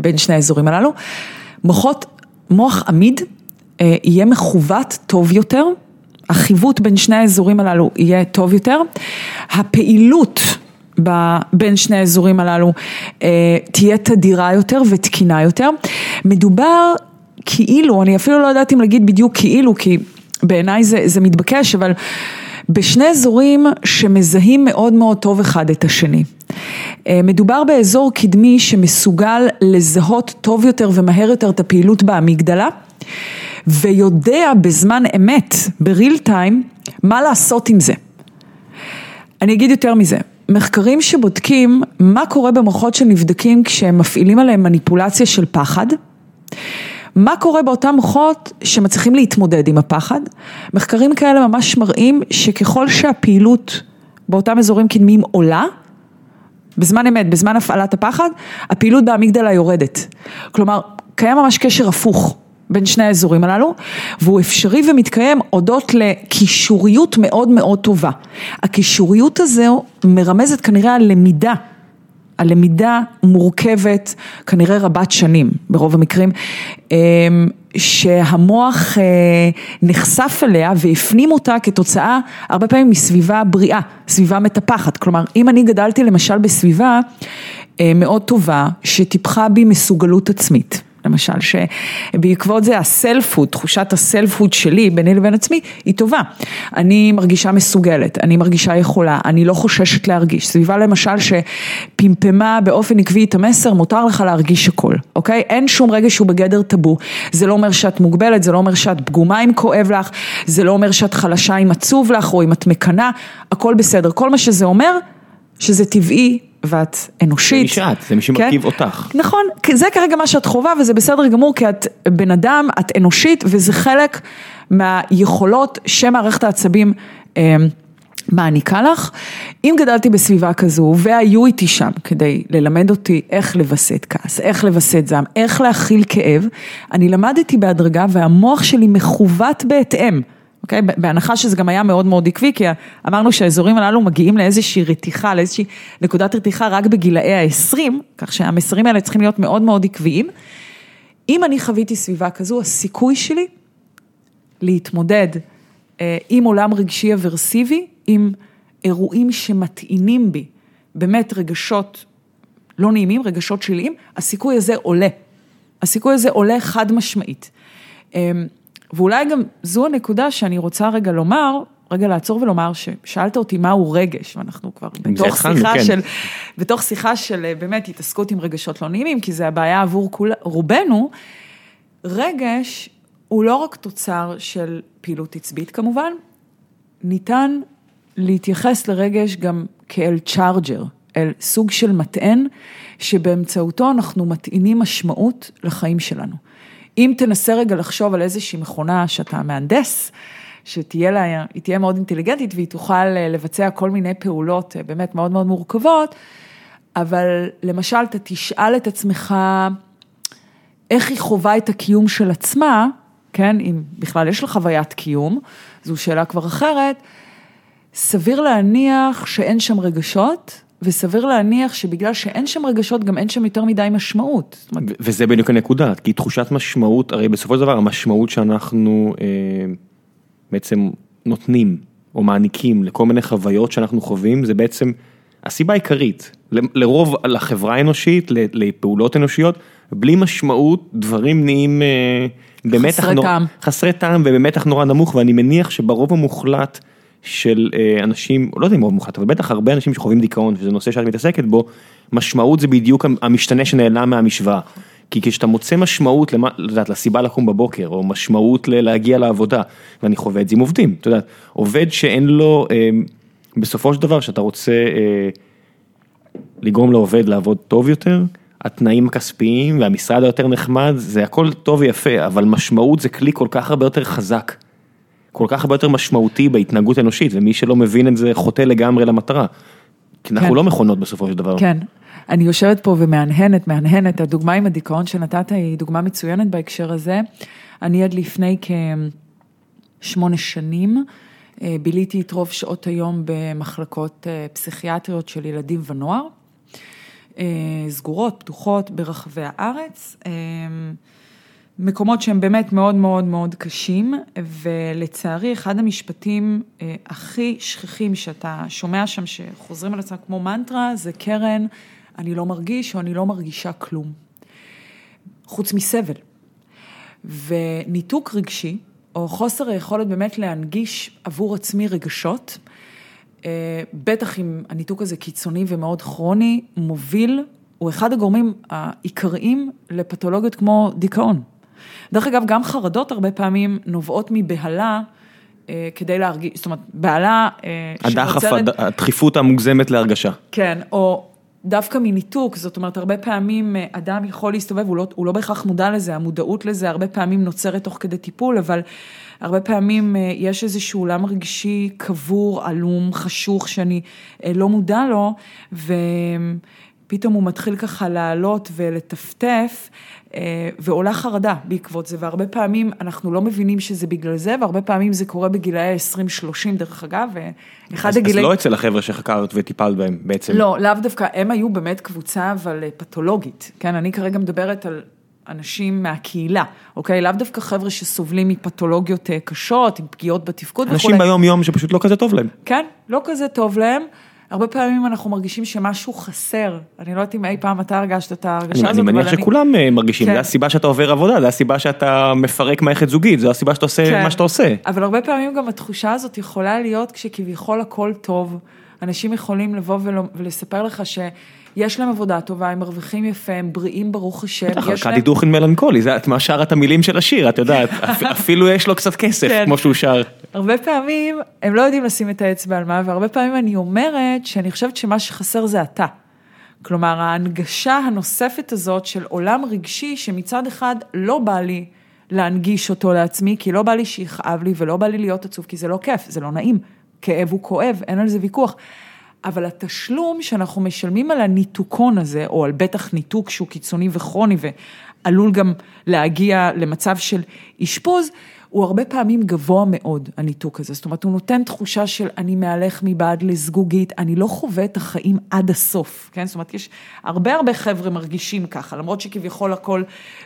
בין שני האזורים הללו. מוחות, מוח עמיד יהיה מכוות טוב יותר, החיווט בין שני האזורים הללו יהיה טוב יותר, הפעילות בין שני האזורים הללו תהיה תדירה יותר ותקינה יותר. מדובר כאילו, אני אפילו לא יודעת אם להגיד בדיוק כאילו, כי בעיניי זה, זה מתבקש, אבל בשני אזורים שמזהים מאוד מאוד טוב אחד את השני. מדובר באזור קדמי שמסוגל לזהות טוב יותר ומהר יותר את הפעילות באמיגדלה. ויודע בזמן אמת, בריל טיים, מה לעשות עם זה. אני אגיד יותר מזה, מחקרים שבודקים מה קורה במוחות שנבדקים כשהם מפעילים עליהם מניפולציה של פחד, מה קורה באותם מוחות שמצליחים להתמודד עם הפחד, מחקרים כאלה ממש מראים שככל שהפעילות באותם אזורים קדמיים עולה, בזמן אמת, בזמן הפעלת הפחד, הפעילות באמיגדלה יורדת. כלומר, קיים ממש קשר הפוך. בין שני האזורים הללו, והוא אפשרי ומתקיים הודות לקישוריות מאוד מאוד טובה. הקישוריות הזו מרמזת כנראה על למידה, על למידה מורכבת, כנראה רבת שנים ברוב המקרים, שהמוח נחשף אליה והפנים אותה כתוצאה הרבה פעמים מסביבה בריאה, סביבה מטפחת. כלומר, אם אני גדלתי למשל בסביבה מאוד טובה, שטיפחה בי מסוגלות עצמית. למשל, שבעקבות זה הסלפוד, תחושת הסלפוד שלי ביני לבין עצמי, היא טובה. אני מרגישה מסוגלת, אני מרגישה יכולה, אני לא חוששת להרגיש. סביבה למשל שפמפמה באופן עקבי את המסר, מותר לך להרגיש הכל, אוקיי? אין שום רגע שהוא בגדר טאבו. זה לא אומר שאת מוגבלת, זה לא אומר שאת פגומה אם כואב לך, זה לא אומר שאת חלשה אם עצוב לך, או אם את מקנאה, הכל בסדר. כל מה שזה אומר, שזה טבעי. ואת אנושית. זה מי שאת, זה מי שמרכיב אותך. נכון, זה כרגע מה שאת חווה וזה בסדר גמור כי את בן אדם, את אנושית וזה חלק מהיכולות שמערכת העצבים מעניקה לך. אם גדלתי בסביבה כזו והיו איתי שם כדי ללמד אותי איך לווסת כעס, איך לווסת זעם, איך להכיל כאב, אני למדתי בהדרגה והמוח שלי מכוות בהתאם. אוקיי? בהנחה שזה גם היה מאוד מאוד עקבי, כי אמרנו שהאזורים הללו מגיעים לאיזושהי רתיחה, לאיזושהי נקודת רתיחה רק בגילאי ה-20, כך שהמסרים האלה צריכים להיות מאוד מאוד עקביים. אם אני חוויתי סביבה כזו, הסיכוי שלי להתמודד אה, עם עולם רגשי אברסיבי, עם אירועים שמטעינים בי, באמת רגשות לא נעימים, רגשות שליליים, הסיכוי הזה עולה. הסיכוי הזה עולה חד משמעית. ואולי גם זו הנקודה שאני רוצה רגע לומר, רגע לעצור ולומר ששאלת אותי מהו רגש, ואנחנו כבר בתוך שיחה כן. של, בתוך שיחה של באמת התעסקות עם רגשות לא נעימים, כי זה הבעיה עבור כול, רובנו, רגש הוא לא רק תוצר של פעילות עצבית כמובן, ניתן להתייחס לרגש גם כאל צ'ארג'ר, אל סוג של מטען, שבאמצעותו אנחנו מטעינים משמעות לחיים שלנו. אם תנסה רגע לחשוב על איזושהי מכונה שאתה מהנדס, שתהיה לה, היא תהיה מאוד אינטליגנטית והיא תוכל אה, לבצע כל מיני פעולות אה, באמת מאוד מאוד מורכבות, אבל למשל אתה תשאל את עצמך איך היא חווה את הקיום של עצמה, כן, אם בכלל יש לה חוויית קיום, זו שאלה כבר אחרת, סביר להניח שאין שם רגשות, וסביר להניח שבגלל שאין שם רגשות, גם אין שם יותר מדי משמעות. וזה בדיוק הנקודה, כי תחושת משמעות, הרי בסופו של דבר המשמעות שאנחנו אה, בעצם נותנים או מעניקים לכל מיני חוויות שאנחנו חווים, זה בעצם הסיבה העיקרית, לרוב לחברה האנושית, לפעולות אנושיות, בלי משמעות דברים נהיים אה, במתח חסרי נור... טעם, חסרי טעם ובמתח נורא נמוך, ואני מניח שברוב המוחלט, של אנשים, לא יודע אם רוב מוחלט, אבל בטח הרבה אנשים שחווים דיכאון, וזה נושא שאת מתעסקת בו, משמעות זה בדיוק המשתנה שנעלם מהמשוואה. כי כשאתה מוצא משמעות, למה, לא לסיבה לקום בבוקר, או משמעות להגיע לעבודה, ואני חווה את זה עם עובדים, אתה יודע, עובד שאין לו, אה, בסופו של דבר, שאתה רוצה אה, לגרום לעובד לעבוד טוב יותר, התנאים הכספיים והמשרד היותר נחמד, זה הכל טוב ויפה, אבל משמעות זה כלי כל כך הרבה יותר חזק. כל כך הרבה יותר משמעותי בהתנהגות אנושית, ומי שלא מבין את זה חוטא לגמרי למטרה. כי אנחנו כן. לא מכונות בסופו של דבר. כן. אני יושבת פה ומהנהנת, מהנהנת, הדוגמה עם הדיכאון שנתת היא דוגמה מצוינת בהקשר הזה. אני עד לפני כשמונה שנים אה, ביליתי את רוב שעות היום במחלקות אה, פסיכיאטריות של ילדים ונוער, אה, סגורות, פתוחות ברחבי הארץ. מקומות שהם באמת מאוד מאוד מאוד קשים, ולצערי אחד המשפטים הכי שכיחים שאתה שומע שם שחוזרים על עצמם כמו מנטרה, זה קרן, אני לא מרגיש או אני לא מרגישה כלום. חוץ מסבל. וניתוק רגשי, או חוסר היכולת באמת להנגיש עבור עצמי רגשות, אה, בטח אם הניתוק הזה קיצוני ומאוד כרוני, מוביל, הוא אחד הגורמים העיקריים לפתולוגיות כמו דיכאון. דרך אגב, גם חרדות הרבה פעמים נובעות מבהלה. אה, כדי להרגיש, זאת אומרת, בהלה אה, הדחף, שנוצרת... הדחיפות המוגזמת להרגשה. כן, או דווקא מניתוק, זאת אומרת, הרבה פעמים אה, אדם יכול להסתובב, הוא לא, הוא לא בהכרח מודע לזה, המודעות לזה הרבה פעמים נוצרת תוך כדי טיפול, אבל הרבה פעמים יש איזשהו עולם רגשי קבור, עלום, חשוך, שאני לא מודע לו, ופתאום הוא מתחיל ככה לעלות ולטפטף, ועולה חרדה בעקבות זה, והרבה פעמים אנחנו לא מבינים שזה בגלל זה, והרבה פעמים זה קורה בגילאי 20-30 דרך אגב, ואחד אז, הגילאים... אז לא אצל החבר'ה שחקרת וטיפלת בהם בעצם. לא, לאו דווקא, הם היו באמת קבוצה אבל אה, פתולוגית, כן, אני כרגע מדברת על אנשים מהקהילה, אוקיי? לאו דווקא חבר'ה שסובלים מפתולוגיות אה, קשות, עם פגיעות בתפקוד וכולי. אנשים ביום יום שפשוט לא כזה טוב להם. כן, לא כזה טוב להם. הרבה פעמים אנחנו מרגישים שמשהו חסר, אני לא יודעת אם אי פעם אתה הרגשת את ההרגשה הזאת, אני... אני מניח שכולם אה, מרגישים, כן. זה הסיבה שאתה עובר עבודה, זה הסיבה שאתה מפרק מערכת זוגית, זו הסיבה שאתה עושה כן. מה שאתה עושה. אבל הרבה פעמים גם התחושה הזאת יכולה להיות כשכביכול הכל טוב, אנשים יכולים לבוא ולספר לך ש... יש להם עבודה טובה, הם מרוויחים יפה, הם בריאים ברוך השם. בטח, ארכדי דוכן מלנכולי, זה את מה שר את המילים של השיר, את יודעת, אפילו יש לו קצת כסף, כן. כמו שהוא שר. הרבה פעמים הם לא יודעים לשים את האצבע על מה, והרבה פעמים אני אומרת שאני חושבת שמה שחסר זה אתה. כלומר, ההנגשה הנוספת הזאת של עולם רגשי, שמצד אחד לא בא לי להנגיש אותו לעצמי, כי לא בא לי שיכאב לי ולא בא לי להיות עצוב, כי זה לא כיף, זה לא נעים. כאב הוא כואב, אין על זה ויכוח. אבל התשלום שאנחנו משלמים על הניתוקון הזה, או על בטח ניתוק שהוא קיצוני וכרוני ועלול גם להגיע למצב של אשפוז, הוא הרבה פעמים גבוה מאוד, הניתוק הזה. זאת אומרת, הוא נותן תחושה של אני מהלך מבעד לזגוגית, אני לא חווה את החיים עד הסוף, כן? זאת אומרת, יש הרבה הרבה חבר'ה מרגישים ככה, למרות שכביכול הכל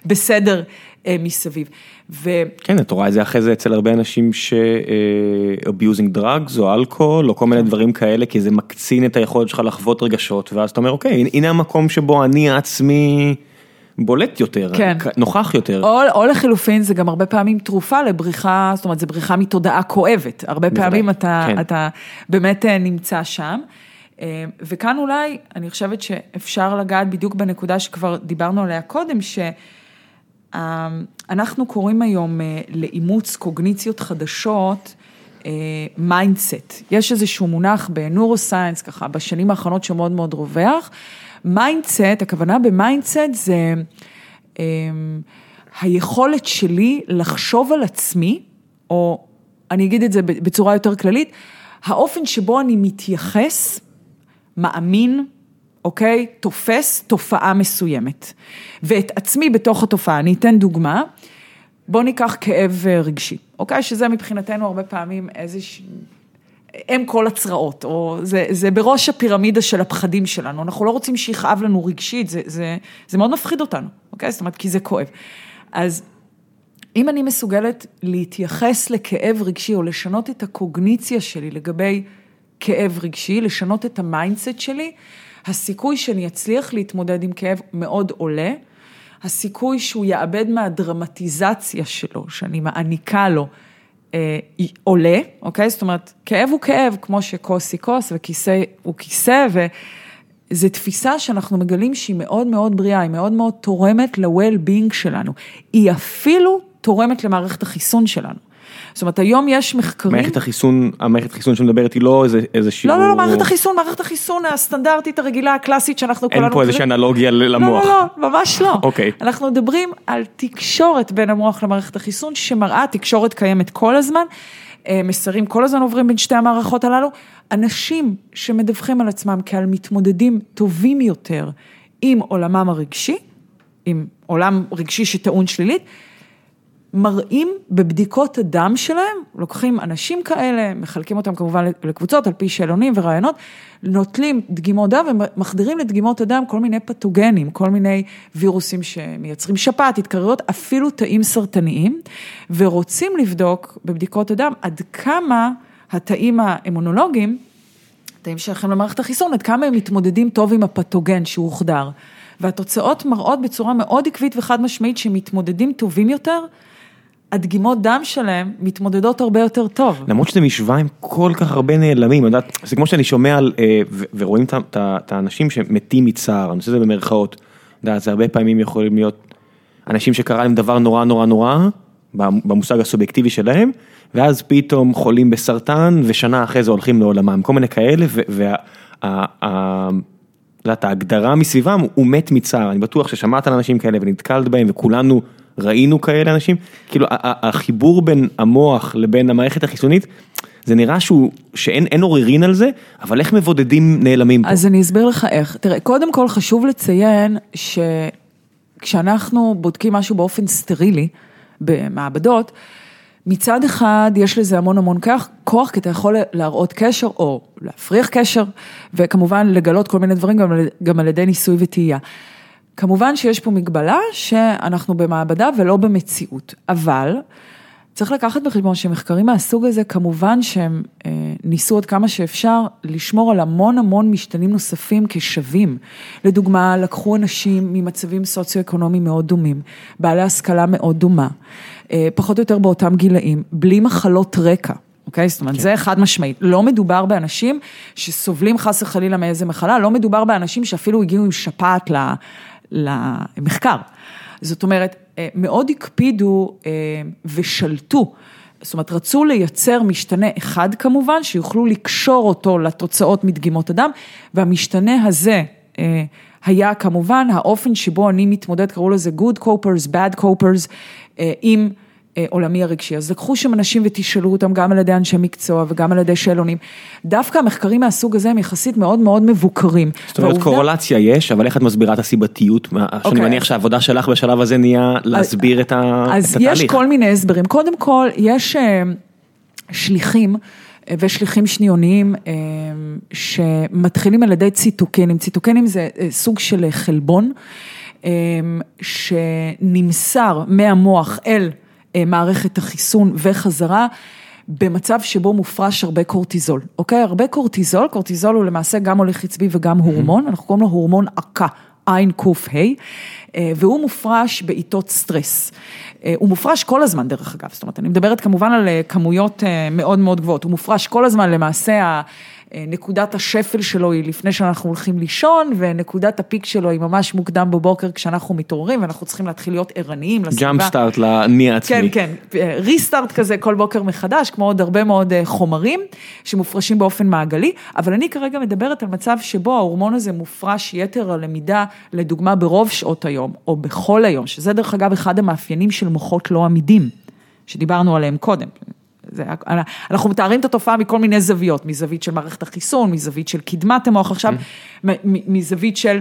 בסדר אה, מסביב. ו... כן, את רואה את זה אחרי זה אצל הרבה אנשים ש-abusing אה, drugs או אלכוהול או כל מיני כן. דברים כאלה, כי זה מקצין את היכולת שלך לחוות רגשות, ואז אתה אומר, אוקיי, הנה המקום שבו אני עצמי... בולט יותר, כן. נוכח יותר. או, או לחילופין זה גם הרבה פעמים תרופה לבריחה, זאת אומרת זה בריחה מתודעה כואבת, הרבה בוודאי, פעמים אתה, כן. אתה באמת אה, נמצא שם. אה, וכאן אולי, אני חושבת שאפשר לגעת בדיוק בנקודה שכבר דיברנו עליה קודם, שאנחנו קוראים היום אה, לאימוץ קוגניציות חדשות, mindset. יש איזשהו מונח ב neuroscience, ככה, בשנים האחרונות שמאוד מאוד רווח. mindset, הכוונה ב mindset זה אה, היכולת שלי לחשוב על עצמי, או אני אגיד את זה בצורה יותר כללית, האופן שבו אני מתייחס, מאמין, אוקיי? תופס תופעה מסוימת. ואת עצמי בתוך התופעה. אני אתן דוגמה. בוא ניקח כאב רגשי, אוקיי? שזה מבחינתנו הרבה פעמים איזושהי... הם כל הצרעות, או זה, זה בראש הפירמידה של הפחדים שלנו, אנחנו לא רוצים שיכאב לנו רגשית, זה, זה, זה מאוד מפחיד אותנו, אוקיי? זאת אומרת, כי זה כואב. אז אם אני מסוגלת להתייחס לכאב רגשי, או לשנות את הקוגניציה שלי לגבי כאב רגשי, לשנות את ה mindset שלי, הסיכוי שאני אצליח להתמודד עם כאב מאוד עולה. הסיכוי שהוא יאבד מהדרמטיזציה שלו, שאני מעניקה לו, אה, עולה, אוקיי? זאת אומרת, כאב הוא כאב, כמו שכוס היא כוס וכיסא הוא כיסא, וזו תפיסה שאנחנו מגלים שהיא מאוד מאוד בריאה, היא מאוד מאוד תורמת ל-well-being שלנו. היא אפילו תורמת למערכת החיסון שלנו. זאת אומרת, היום יש מחקרים... מערכת החיסון, המערכת החיסון שמדברת היא לא איזה, איזה שיעור... לא, לא, לא, מערכת החיסון, מערכת החיסון הסטנדרטית הרגילה, הקלאסית שאנחנו כולנו... אין פה איזושהי אנלוגיה למוח. לא, לא, לא, ממש לא. אוקיי. אנחנו מדברים על תקשורת בין המוח למערכת החיסון, שמראה, תקשורת קיימת כל הזמן, אה, מסרים כל הזמן עוברים בין שתי המערכות הללו. אנשים שמדווחים על עצמם כעל מתמודדים טובים יותר עם עולמם הרגשי, עם עולם רגשי שטעון שלילית, מראים בבדיקות הדם שלהם, לוקחים אנשים כאלה, מחלקים אותם כמובן לקבוצות על פי שאלונים ורעיונות, נוטלים דגימות דם ומחדירים לדגימות הדם כל מיני פתוגנים, כל מיני וירוסים שמייצרים שפעת, התקררויות, אפילו תאים סרטניים, ורוצים לבדוק בבדיקות הדם עד כמה התאים האמונולוגיים, תאים שייכים למערכת החיסון, עד כמה הם מתמודדים טוב עם הפתוגן שהוא הוחדר. והתוצאות מראות בצורה מאוד עקבית וחד משמעית שמתמודדים טובים יותר. הדגימות דם שלהם מתמודדות הרבה יותר טוב. למרות שזה משוואה עם כל כך הרבה נעלמים, יודעת, זה כמו שאני שומע על, אה, ורואים את האנשים שמתים מצער, אני עושה את זה במרכאות, יודעת, זה הרבה פעמים יכולים להיות אנשים שקרה להם דבר נורא נורא נורא, במושג הסובייקטיבי שלהם, ואז פתאום חולים בסרטן, ושנה אחרי זה הולכים לעולמם, כל מיני כאלה, וההגדרה מסביבם הוא מת מצער, אני בטוח ששמעת על אנשים כאלה ונתקלת בהם וכולנו ראינו כאלה אנשים, כאילו החיבור בין המוח לבין המערכת החיסונית, זה נראה שהוא, שאין עוררין על זה, אבל איך מבודדים נעלמים פה? אז אני אסביר לך איך. תראה, קודם כל חשוב לציין שכשאנחנו בודקים משהו באופן סטרילי במעבדות, מצד אחד יש לזה המון המון כוח, כוח כי אתה יכול להראות קשר או להפריח קשר, וכמובן לגלות כל מיני דברים גם, גם על ידי ניסוי וטעייה. כמובן שיש פה מגבלה שאנחנו במעבדה ולא במציאות, אבל צריך לקחת בחשבון שמחקרים מהסוג הזה, כמובן שהם אה, ניסו עד כמה שאפשר לשמור על המון המון משתנים נוספים כשווים. לדוגמה, לקחו אנשים ממצבים סוציו-אקונומיים מאוד דומים, בעלי השכלה מאוד דומה, אה, פחות או יותר באותם גילאים, בלי מחלות רקע. אוקיי? זאת אומרת, כן. זה חד משמעית. לא מדובר באנשים שסובלים חס וחלילה מאיזה מחלה, לא מדובר באנשים שאפילו הגיעו עם שפעת למחקר. זאת אומרת, אה, מאוד הקפידו אה, ושלטו. זאת אומרת, רצו לייצר משתנה אחד כמובן, שיוכלו לקשור אותו לתוצאות מדגימות הדם, והמשתנה הזה אה, היה כמובן האופן שבו אני מתמודד, קראו לזה Good Copers, Bad Copers, עם עולמי הרגשי. אז לקחו שם אנשים ותשאלו אותם גם על ידי אנשי מקצוע וגם על ידי שאלונים. דווקא המחקרים מהסוג הזה הם יחסית מאוד מאוד מבוקרים. זאת אומרת והעובדה... קורולציה יש, אבל איך את מסבירה את הסיבתיות? Okay. שאני אוקיי. מניח שהעבודה שלך בשלב הזה נהיה להסביר אז, את, ה... את התהליך. אז יש כל מיני הסברים. קודם כל, יש אה, שליחים. אה, ושליחים שניוניים שמתחילים על ידי ציטוקינים, ציטוקינים זה סוג של חלבון שנמסר מהמוח אל אה, מערכת החיסון וחזרה. במצב שבו מופרש הרבה קורטיזול, אוקיי? הרבה קורטיזול, קורטיזול הוא למעשה גם מוליך עצבי וגם הורמון, אנחנו קוראים לו הורמון עקה, עין קוף ה', אה, והוא מופרש בעיתות סטרס. אה, הוא מופרש כל הזמן דרך אגב, זאת אומרת, אני מדברת כמובן על כמויות מאוד מאוד גבוהות, הוא מופרש כל הזמן למעשה אה, נקודת השפל שלו היא לפני שאנחנו הולכים לישון, ונקודת ה peak שלו היא ממש מוקדם בבוקר כשאנחנו מתעוררים, ואנחנו צריכים להתחיל להיות ערניים לסביבה. jump start לאני העצמי. כן, כן, ריסטארט כזה כל בוקר מחדש, כמו עוד הרבה מאוד אה, חומרים שמופרשים באופן מעגלי, אבל אני כרגע מדברת על מצב שבו ההורמון הזה מופרש יתר הלמידה, לדוגמה ברוב שעות היום, או בכל היום, שזה דרך אגב אחד המאפיינים של מוחות לא עמידים, שדיברנו עליהם קודם. זה, אנחנו מתארים את התופעה מכל מיני זוויות, מזווית של מערכת החיסון, מזווית של קדמת המוח עכשיו, mm-hmm. מזווית של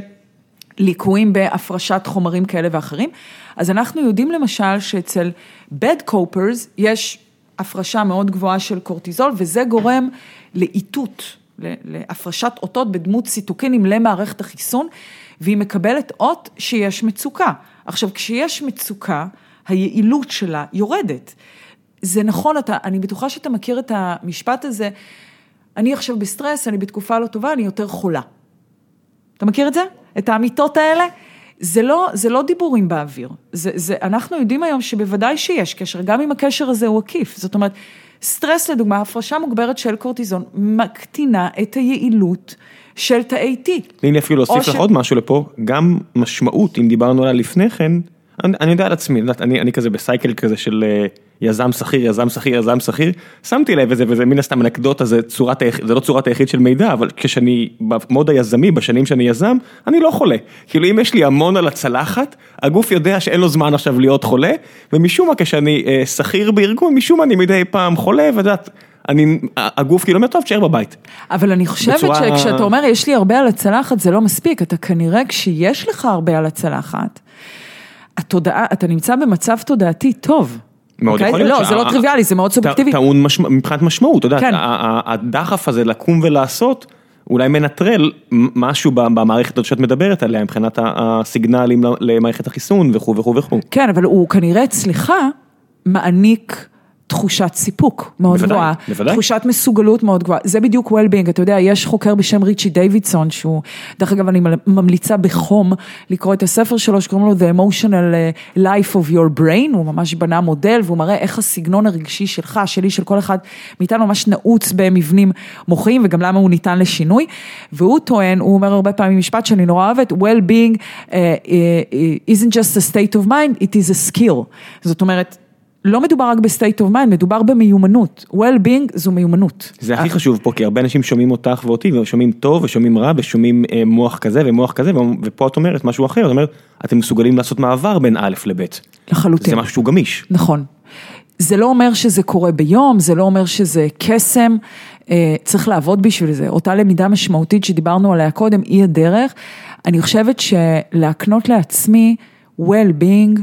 ליקויים בהפרשת חומרים כאלה ואחרים. אז אנחנו יודעים למשל שאצל bad copers יש הפרשה מאוד גבוהה של קורטיזול, וזה גורם לאיתות, להפרשת אותות בדמות ציטוקינים למערכת החיסון, והיא מקבלת אות שיש מצוקה. עכשיו, כשיש מצוקה, היעילות שלה יורדת. זה נכון, אתה, אני בטוחה שאתה מכיר את המשפט הזה, אני עכשיו בסטרס, אני בתקופה לא טובה, אני יותר חולה. אתה מכיר את זה? את האמיתות האלה? זה לא, זה לא דיבורים באוויר, זה, זה, אנחנו יודעים היום שבוודאי שיש קשר, גם אם הקשר הזה הוא עקיף, זאת אומרת, סטרס לדוגמה, הפרשה מוגברת של קורטיזון, מקטינה את היעילות של תאי T. תני לי אפילו להוסיף לך. עוד משהו לפה, גם משמעות, אם דיברנו עליה לפני כן, אני, אני יודע על עצמי, אני, אני כזה בסייקל כזה של... יזם שכיר, יזם שכיר, יזם שכיר, שמתי לב לזה, וזה מן הסתם אנקדוטה, זה צורת, זה לא צורת היחיד של מידע, אבל כשאני במוד היזמי, בשנים שאני יזם, אני לא חולה. כאילו אם יש לי המון על הצלחת, הגוף יודע שאין לו זמן עכשיו להיות חולה, ומשום מה כשאני אה, שכיר בארגון, משום מה אני מדי פעם חולה, ואת יודעת, אני, הגוף כאילו אומר, טוב, תשאר בבית. אבל אני חושבת בצורה... שכשאתה אומר, יש לי הרבה על הצלחת, זה לא מספיק, אתה כנראה, כשיש לך הרבה על הצלחת, התודעה, אתה נמצא במצב תודעתי טוב. מאוד? אוקיי? יכול להיות. לא, זה לא טריוויאלי, זה מאוד סובייקטיבי. טעון מבחינת משמעות, אתה יודע, כן. הדחף הזה לקום ולעשות, אולי מנטרל משהו במערכת הזאת שאת מדברת עליה, מבחינת הסיגנלים למערכת החיסון וכו' וכו' וכו'. כן, אבל הוא כנראה אצלך מעניק... תחושת סיפוק מאוד בוודאי, גבוהה, בוודאי. תחושת מסוגלות מאוד גבוהה, זה בדיוק well-being, אתה יודע, יש חוקר בשם ריצ'י דיווידסון, שהוא, דרך אגב אני ממליצה בחום לקרוא את הספר שלו שקוראים לו The Emotional uh, Life of Your Brain, הוא ממש בנה מודל והוא מראה איך הסגנון הרגשי שלך, שלי, של כל אחד מאיתנו ממש נעוץ במבנים מוחיים וגם למה הוא ניתן לשינוי, והוא טוען, הוא אומר הרבה פעמים משפט שאני נורא אוהבת, well-being uh, uh, isn't just a state of mind, it is a skill, זאת אומרת, לא מדובר רק ב state of mind, מדובר במיומנות. well-being זו מיומנות. זה הכי חשוב פה, כי הרבה אנשים שומעים אותך ואותי, ושומעים טוב, ושומעים רע, ושומעים אה, מוח כזה ומוח כזה, ופה את אומרת משהו אחר, את אומרת, אתם מסוגלים לעשות מעבר בין א' לב'. לחלוטין. זה משהו שהוא גמיש. נכון. זה לא אומר שזה קורה ביום, זה לא אומר שזה קסם, אה, צריך לעבוד בשביל זה. אותה למידה משמעותית שדיברנו עליה קודם, היא הדרך. אני חושבת שלהקנות לעצמי well-being,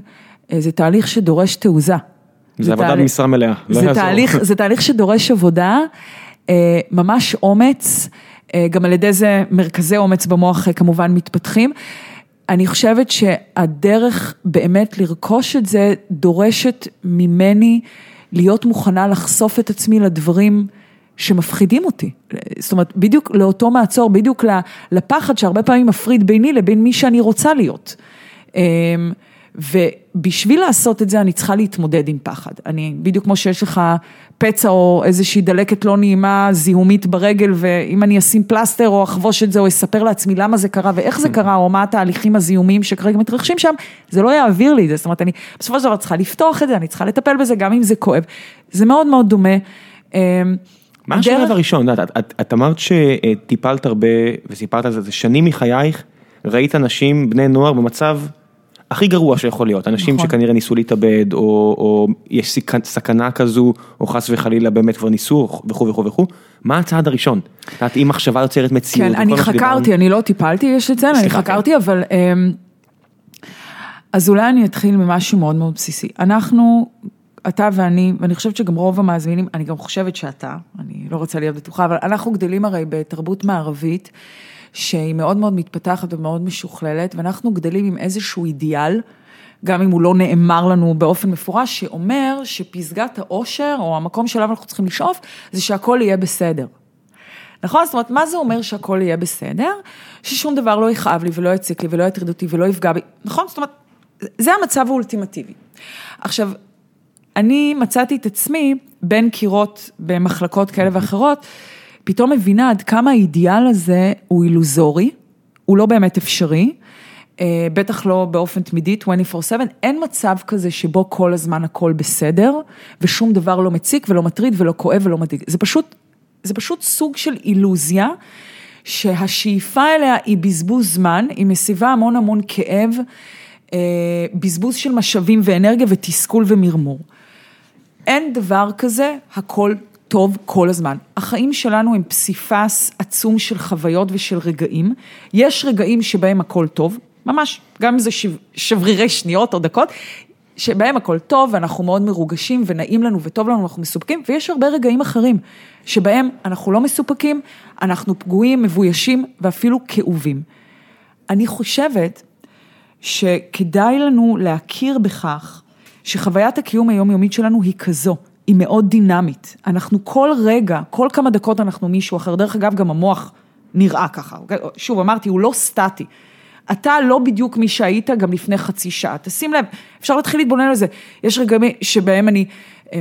אה, זה תהליך שדורש תעוזה. זה עבודה במשרה מלאה, לא יעזור. תהליך, זה תהליך שדורש עבודה, אה, ממש אומץ, אה, גם על ידי זה מרכזי אומץ במוח אה, כמובן מתפתחים. אני חושבת שהדרך באמת לרכוש את זה דורשת ממני להיות מוכנה לחשוף את עצמי לדברים שמפחידים אותי. זאת אומרת, בדיוק לאותו מעצור, בדיוק לפחד שהרבה פעמים מפריד ביני לבין מי שאני רוצה להיות. ובשביל לעשות את זה אני צריכה להתמודד עם פחד. אני, בדיוק כמו שיש לך פצע או איזושהי דלקת לא נעימה, זיהומית ברגל, ואם אני אשים פלסטר או אחבוש את זה או אספר לעצמי למה זה קרה ואיך זה קרה, או מה התהליכים הזיהומיים שכרגע מתרחשים שם, זה לא יעביר לי את זה. זאת אומרת, אני בסופו של דבר צריכה לפתוח את זה, אני צריכה לטפל בזה גם אם זה כואב. זה מאוד מאוד דומה. אמ, מה השלב הראשון? את, את, את אמרת שטיפלת הרבה וסיפרת על זה, זה שנים מחייך, ראית אנשים, בני נוער במצב הכי גרוע שיכול להיות, אנשים נכון. שכנראה ניסו להתאבד, או, או יש סכנה כזו, או חס וחלילה באמת כבר ניסו, וכו' וכו' וכו', מה הצעד הראשון? את יודעת, אם מחשבה יוצרת מציאות, כן, אני חקרתי, אני לא טיפלתי, יש לציין, אני חקרתי, כן. אבל... אמ, אז אולי אני אתחיל ממשהו מאוד מאוד בסיסי. אנחנו, אתה ואני, ואני חושבת שגם רוב המאזינים, אני גם חושבת שאתה, אני לא רוצה להיות בטוחה, אבל אנחנו גדלים הרי בתרבות מערבית. שהיא מאוד מאוד מתפתחת ומאוד משוכללת, ואנחנו גדלים עם איזשהו אידיאל, גם אם הוא לא נאמר לנו באופן מפורש, שאומר שפסגת העושר, או המקום שלנו אנחנו צריכים לשאוף, זה שהכל יהיה בסדר. נכון? זאת אומרת, מה זה אומר שהכל יהיה בסדר? ששום דבר לא יכאב לי ולא יציק לי ולא יטריד אותי ולא יפגע בי, נכון? זאת אומרת, זה המצב האולטימטיבי. עכשיו, אני מצאתי את עצמי בין קירות במחלקות כאלה ואחרות, פתאום מבינה עד כמה האידיאל הזה הוא אילוזורי, הוא לא באמת אפשרי, אה, בטח לא באופן תמידי, 24/7, אין מצב כזה שבו כל הזמן הכל בסדר, ושום דבר לא מציק ולא מטריד ולא כואב ולא מדאיג, זה פשוט, זה פשוט סוג של אילוזיה, שהשאיפה אליה היא בזבוז זמן, היא מסיבה המון המון כאב, אה, בזבוז של משאבים ואנרגיה ותסכול ומרמור. אין דבר כזה, הכל טוב כל הזמן. החיים שלנו הם פסיפס עצום של חוויות ושל רגעים. יש רגעים שבהם הכל טוב, ממש, גם אם זה שברירי שניות או דקות, שבהם הכל טוב ואנחנו מאוד מרוגשים ונעים לנו וטוב לנו, אנחנו מסופקים, ויש הרבה רגעים אחרים שבהם אנחנו לא מסופקים, אנחנו פגועים, מבוישים ואפילו כאובים. אני חושבת שכדאי לנו להכיר בכך שחוויית הקיום היומיומית שלנו היא כזו, היא מאוד דינמית. אנחנו כל רגע, כל כמה דקות אנחנו מישהו אחר. דרך אגב, גם המוח נראה ככה. שוב, אמרתי, הוא לא סטטי. אתה לא בדיוק מי שהיית גם לפני חצי שעה. תשים לב, אפשר להתחיל להתבונן על זה. יש רגעים שבהם אני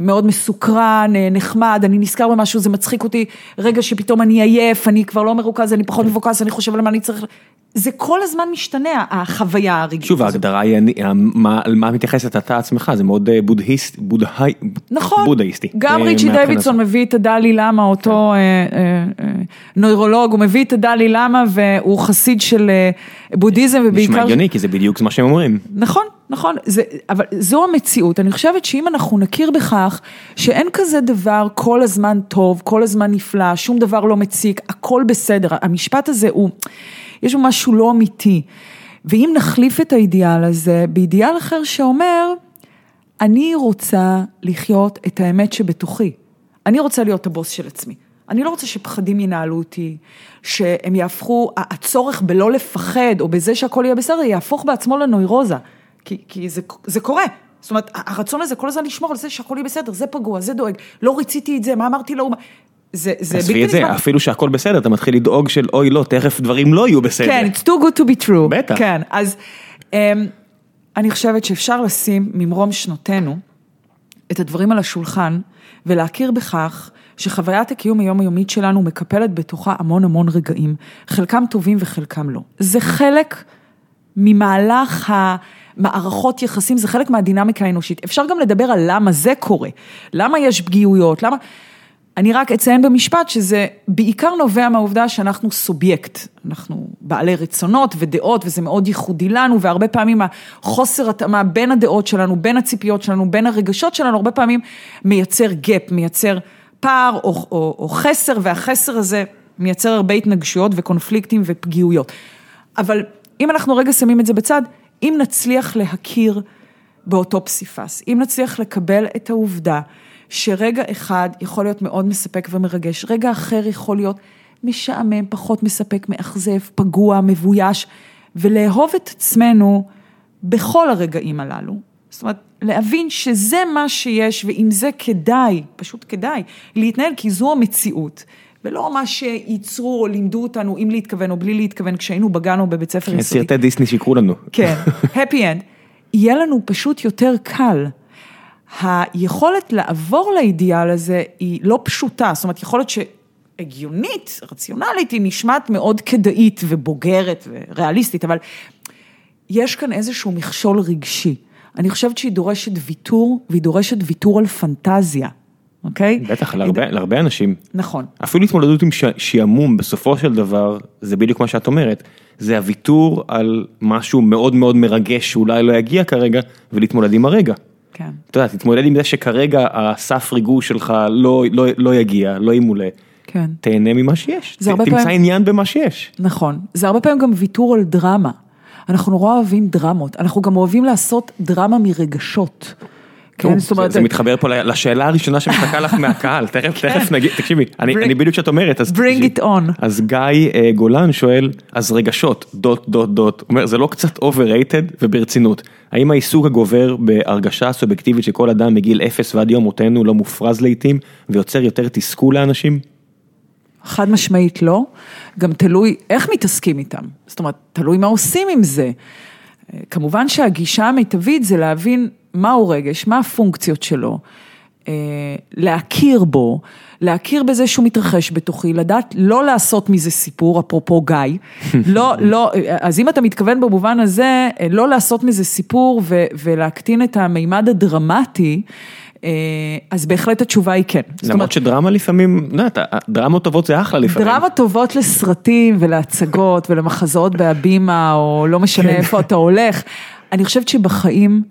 מאוד מסוקרן, אה, נחמד, אני נזכר במשהו, זה מצחיק אותי, רגע שפתאום אני עייף, אני כבר לא מרוכז, אני פחות מבוקס, אני חושב על מה אני צריך... זה כל הזמן משתנה, החוויה הרגשית. שוב, ההגדרה היא, על מה מתייחסת אתה עצמך, זה מאוד אה, בודהיסט, בודהי, נכון, בודהיסטי. גם ריצ'י דוידסון מביא את הדלי למה, אותו כן. נוירולוג, הוא מביא את הדלי למה והוא חסיד של בודהיזם ובעיקר... נשמע הגיוני, כי זה בדיוק מה שהם אומרים. נכון, נכון, זה, אבל זו המציאות, אני חושבת שאם אנחנו נכיר בכך שאין כזה דבר כל הזמן טוב, כל הזמן נפלא, שום דבר לא מציק, הכל בסדר, המשפט הזה הוא, יש בו משהו לא אמיתי, ואם נחליף את האידיאל הזה באידיאל אחר שאומר, אני רוצה לחיות את האמת שבתוכי, אני רוצה להיות הבוס של עצמי. אני לא רוצה שפחדים ינהלו אותי, שהם יהפכו, הצורך בלא לפחד או בזה שהכל יהיה בסדר, יהפוך בעצמו לנוירוזה. כי, כי זה, זה קורה. זאת אומרת, הרצון הזה כל הזמן לשמור על זה שהכל יהיה בסדר, זה פגוע, זה דואג, לא רציתי את זה, מה אמרתי לו, זה, זה בלתי נשמע. אפילו שהכל בסדר, אתה מתחיל לדאוג של אוי לא, תכף דברים לא יהיו בסדר. כן, it's too good to be true. בטח. כן, אז um, אני חושבת שאפשר לשים ממרום שנותינו את הדברים על השולחן ולהכיר בכך שחוויית הקיום היומיומית שלנו מקפלת בתוכה המון המון רגעים, חלקם טובים וחלקם לא. זה חלק ממהלך ה... מערכות יחסים, זה חלק מהדינמיקה האנושית. אפשר גם לדבר על למה זה קורה, למה יש פגיעויות, למה... אני רק אציין במשפט שזה בעיקר נובע מהעובדה שאנחנו סובייקט, אנחנו בעלי רצונות ודעות וזה מאוד ייחודי לנו והרבה פעמים החוסר התאמה בין הדעות שלנו, בין הציפיות שלנו, בין הרגשות שלנו, הרבה פעמים מייצר gap, מייצר פער או, או, או חסר והחסר הזה מייצר הרבה התנגשויות וקונפליקטים ופגיעויות. אבל אם אנחנו רגע שמים את זה בצד, אם נצליח להכיר באותו פסיפס, אם נצליח לקבל את העובדה שרגע אחד יכול להיות מאוד מספק ומרגש, רגע אחר יכול להיות משעמם, פחות מספק, מאכזב, פגוע, מבויש, ולאהוב את עצמנו בכל הרגעים הללו. זאת אומרת, להבין שזה מה שיש ועם זה כדאי, פשוט כדאי, להתנהל כי זו המציאות. ולא מה שייצרו או לימדו אותנו, אם להתכוון או בלי להתכוון, כשהיינו בגן או בבית ספר יסודי. סרטי דיסני שיקרו לנו. כן, happy end. יהיה לנו פשוט יותר קל. היכולת לעבור לאידיאל הזה היא לא פשוטה, זאת אומרת, יכולת שהגיונית, רציונלית, היא נשמעת מאוד כדאית ובוגרת וריאליסטית, אבל יש כאן איזשהו מכשול רגשי. אני חושבת שהיא דורשת ויתור, והיא דורשת ויתור על פנטזיה. אוקיי? בטח, להרבה, להרבה אנשים. נכון. אפילו התמודדות עם שעמום בסופו של דבר, זה בדיוק מה שאת אומרת, זה הוויתור על משהו מאוד מאוד מרגש שאולי לא יגיע כרגע, ולהתמודד עם הרגע. כן. אתה יודע, תתמודד עם זה שכרגע הסף ריגוש שלך לא, לא, לא יגיע, לא ימולא. כן. תהנה ממה שיש, ת, תמצא פעמים... עניין במה שיש. נכון, זה הרבה פעמים גם ויתור על דרמה. אנחנו נורא אוהבים דרמות, אנחנו גם אוהבים לעשות דרמה מרגשות. כן, זאת אומרת... זה מתחבר פה לשאלה הראשונה שמחכה לך מהקהל, תכף, כן. תכף נגיד, תקשיבי, אני בדיוק שאת אומרת, אז... bring it on. אז גיא אה, גולן שואל, אז רגשות, דוט, דוט, דוט, אומר, זה לא קצת overrated וברצינות, האם העיסוק הגובר בהרגשה סובייקטיבית שכל אדם מגיל אפס ועד יום מותנו לא מופרז לעיתים, ויוצר יותר תסכול לאנשים? חד משמעית לא, גם תלוי איך מתעסקים איתם, זאת אומרת, תלוי מה עושים עם זה. אה, כמובן שהגישה המיטבית זה להבין מהו רגש, מה הפונקציות שלו, אה, להכיר בו, להכיר בזה שהוא מתרחש בתוכי, לדעת לא לעשות מזה סיפור, אפרופו גיא, לא, לא, אז אם אתה מתכוון במובן הזה, אה, לא לעשות מזה סיפור ו, ולהקטין את המימד הדרמטי, אה, אז בהחלט התשובה היא כן. למרות שדרמה לפעמים, לא יודעת, דרמות טובות זה אחלה לפעמים. דרמה טובות לסרטים ולהצגות ולמחזות בהבימה, או לא משנה כן. איפה אתה הולך. אני חושבת שבחיים...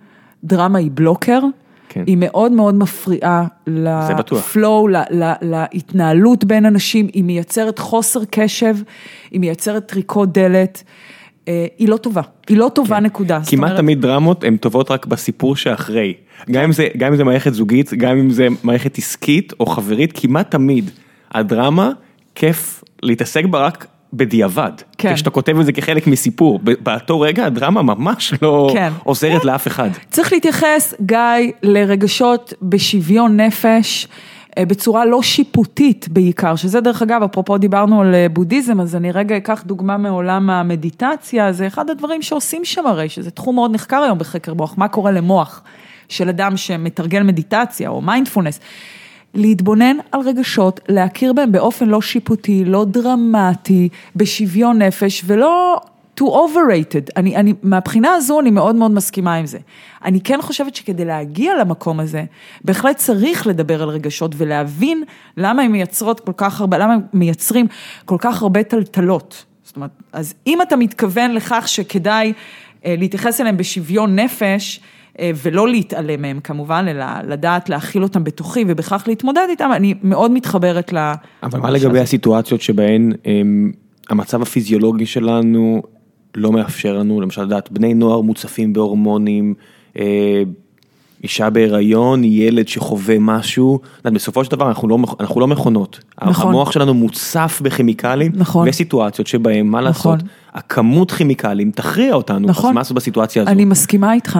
דרמה היא בלוקר, כן. היא מאוד מאוד מפריעה לפלואו, להתנהלות בין אנשים, היא מייצרת חוסר קשב, היא מייצרת טריקות דלת. אה, היא לא טובה, היא לא טובה כן. נקודה. כמעט אומרת... תמיד דרמות הן טובות רק בסיפור שאחרי. גם, אם זה, גם אם זה מערכת זוגית, גם אם זה מערכת עסקית או חברית, כמעט תמיד הדרמה, כיף להתעסק בה רק בדיעבד, כן. כשאתה כותב את זה כחלק מסיפור, באותו רגע הדרמה ממש לא כן. עוזרת כן. לאף אחד. צריך להתייחס, גיא, לרגשות בשוויון נפש. בצורה לא שיפוטית בעיקר, שזה דרך אגב, אפרופו דיברנו על בודהיזם, אז אני רגע אקח דוגמה מעולם המדיטציה, זה אחד הדברים שעושים שם הרי, שזה תחום מאוד נחקר היום בחקר מוח, מה קורה למוח של אדם שמתרגל מדיטציה או מיינדפולנס. להתבונן על רגשות, להכיר בהם באופן לא שיפוטי, לא דרמטי, בשוויון נפש, ולא too overrated. אני, אני, מהבחינה הזו אני מאוד מאוד מסכימה עם זה. אני כן חושבת שכדי להגיע למקום הזה, בהחלט צריך לדבר על רגשות ולהבין למה הם מייצרות כל כך הרבה, למה הם מייצרים כל כך הרבה טלטלות. זאת אומרת, אז אם אתה מתכוון לכך שכדאי להתייחס אליהם בשוויון נפש, אה, ולא להתעלם מהם כמובן, אלא לדעת להכיל אותם בתוכי ובכך להתמודד איתם, אני מאוד מתחברת ל... אבל מה לגבי הסיטואציות שבהן הם, המצב הפיזיולוגי שלנו לא מאפשר לנו, למשל לדעת, בני נוער מוצפים בהורמונים, אה, אישה בהיריון, ילד שחווה משהו, בסופו של דבר אנחנו לא, אנחנו לא מכונות. נכון. המוח שלנו מוצף בכימיקלים, נכון. וסיטואציות שבהם, מה נכון. לעשות, הכמות כימיקלים תכריע אותנו, נכון. אז מה לעשות בסיטואציה הזאת? אני מסכימה איתך.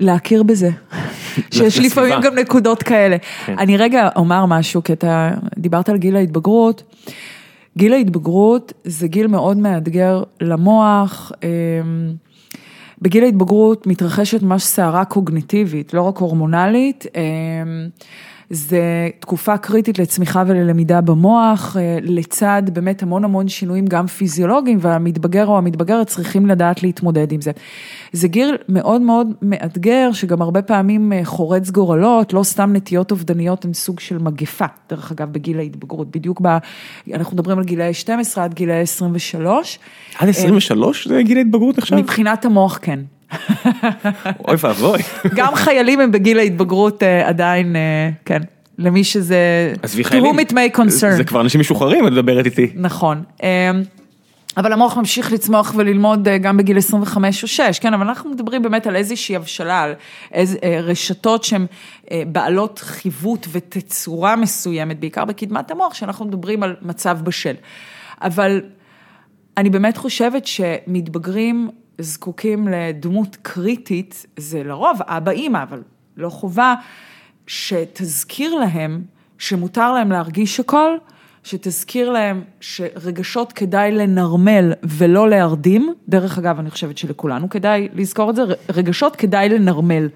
להכיר בזה, שיש לפעמים גם נקודות כאלה. כן. אני רגע אומר משהו, כי אתה דיברת על גיל ההתבגרות. גיל ההתבגרות זה גיל מאוד מאתגר למוח. אמ, בגיל ההתבגרות מתרחשת ממש סערה קוגניטיבית, לא רק הורמונלית. זה תקופה קריטית לצמיחה וללמידה במוח, אה, לצד באמת המון המון שינויים גם פיזיולוגיים, והמתבגר או המתבגרת צריכים לדעת להתמודד עם זה. זה גיל מאוד מאוד מאתגר, שגם הרבה פעמים אה, חורץ גורלות, לא סתם נטיות אובדניות הן סוג של מגפה, דרך אגב, בגיל ההתבגרות, בדיוק ב... אנחנו מדברים על גילאי 12 עד גילאי 23. עד 23 זה גיל ההתבגרות עכשיו? מבחינת המוח כן. אוי ואבוי. גם חיילים הם בגיל ההתבגרות אה, עדיין, אה, כן. למי שזה, עזבי חיילים, it may concern. זה כבר אנשים משוחררים, את מדברת איתי. נכון. אה, אבל המוח ממשיך לצמוח וללמוד גם בגיל 25 או 6, כן, אבל אנחנו מדברים באמת על איזושהי הבשלה, על איז, רשתות שהן בעלות חיווט ותצורה מסוימת, בעיקר בקדמת המוח, שאנחנו מדברים על מצב בשל. אבל אני באמת חושבת שמתבגרים זקוקים לדמות קריטית, זה לרוב אבא אימא, אבל לא חובה, שתזכיר להם שמותר להם להרגיש הכל, שתזכיר להם שרגשות כדאי לנרמל ולא להרדים, דרך אגב, אני חושבת שלכולנו כדאי לזכור את זה, רגשות כדאי לנרמל.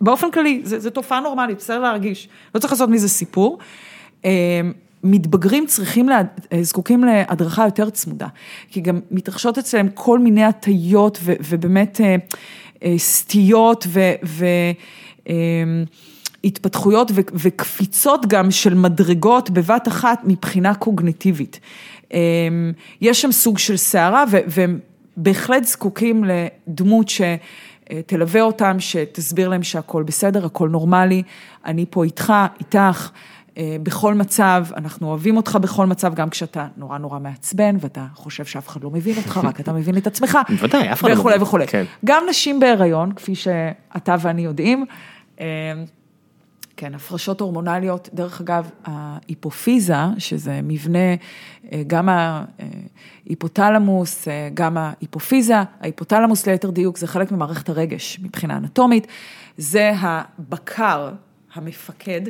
באופן כללי, זו תופעה נורמלית, בסדר להרגיש, לא צריך לעשות מזה סיפור. אמ, מתבגרים צריכים, לה, אה, זקוקים להדרכה יותר צמודה, כי גם מתרחשות אצלם כל מיני הטיות ובאמת אה, אה, סטיות והתפתחויות ו, וקפיצות גם של מדרגות בבת אחת מבחינה קוגניטיבית. יש שם סוג של סערה והם בהחלט זקוקים לדמות ש... תלווה אותם, שתסביר להם שהכל בסדר, הכל נורמלי, אני פה איתך, איתך. אה, בכל מצב, אנחנו אוהבים אותך בכל מצב, גם כשאתה נורא נורא מעצבן, ואתה חושב שאף אחד לא מבין אותך, רק אתה מבין את עצמך. בוודאי, אף אחד לא מבין. וכולי וכולי. כן. גם נשים בהיריון, כפי שאתה ואני יודעים, אה, כן, הפרשות הורמונליות, דרך אגב, ההיפופיזה, שזה מבנה, אה, גם ההיפותלמוס, גם ההיפופיזה, ההיפותלמוס ליתר דיוק, זה חלק ממערכת הרגש מבחינה אנטומית, זה הבקר, המפקד.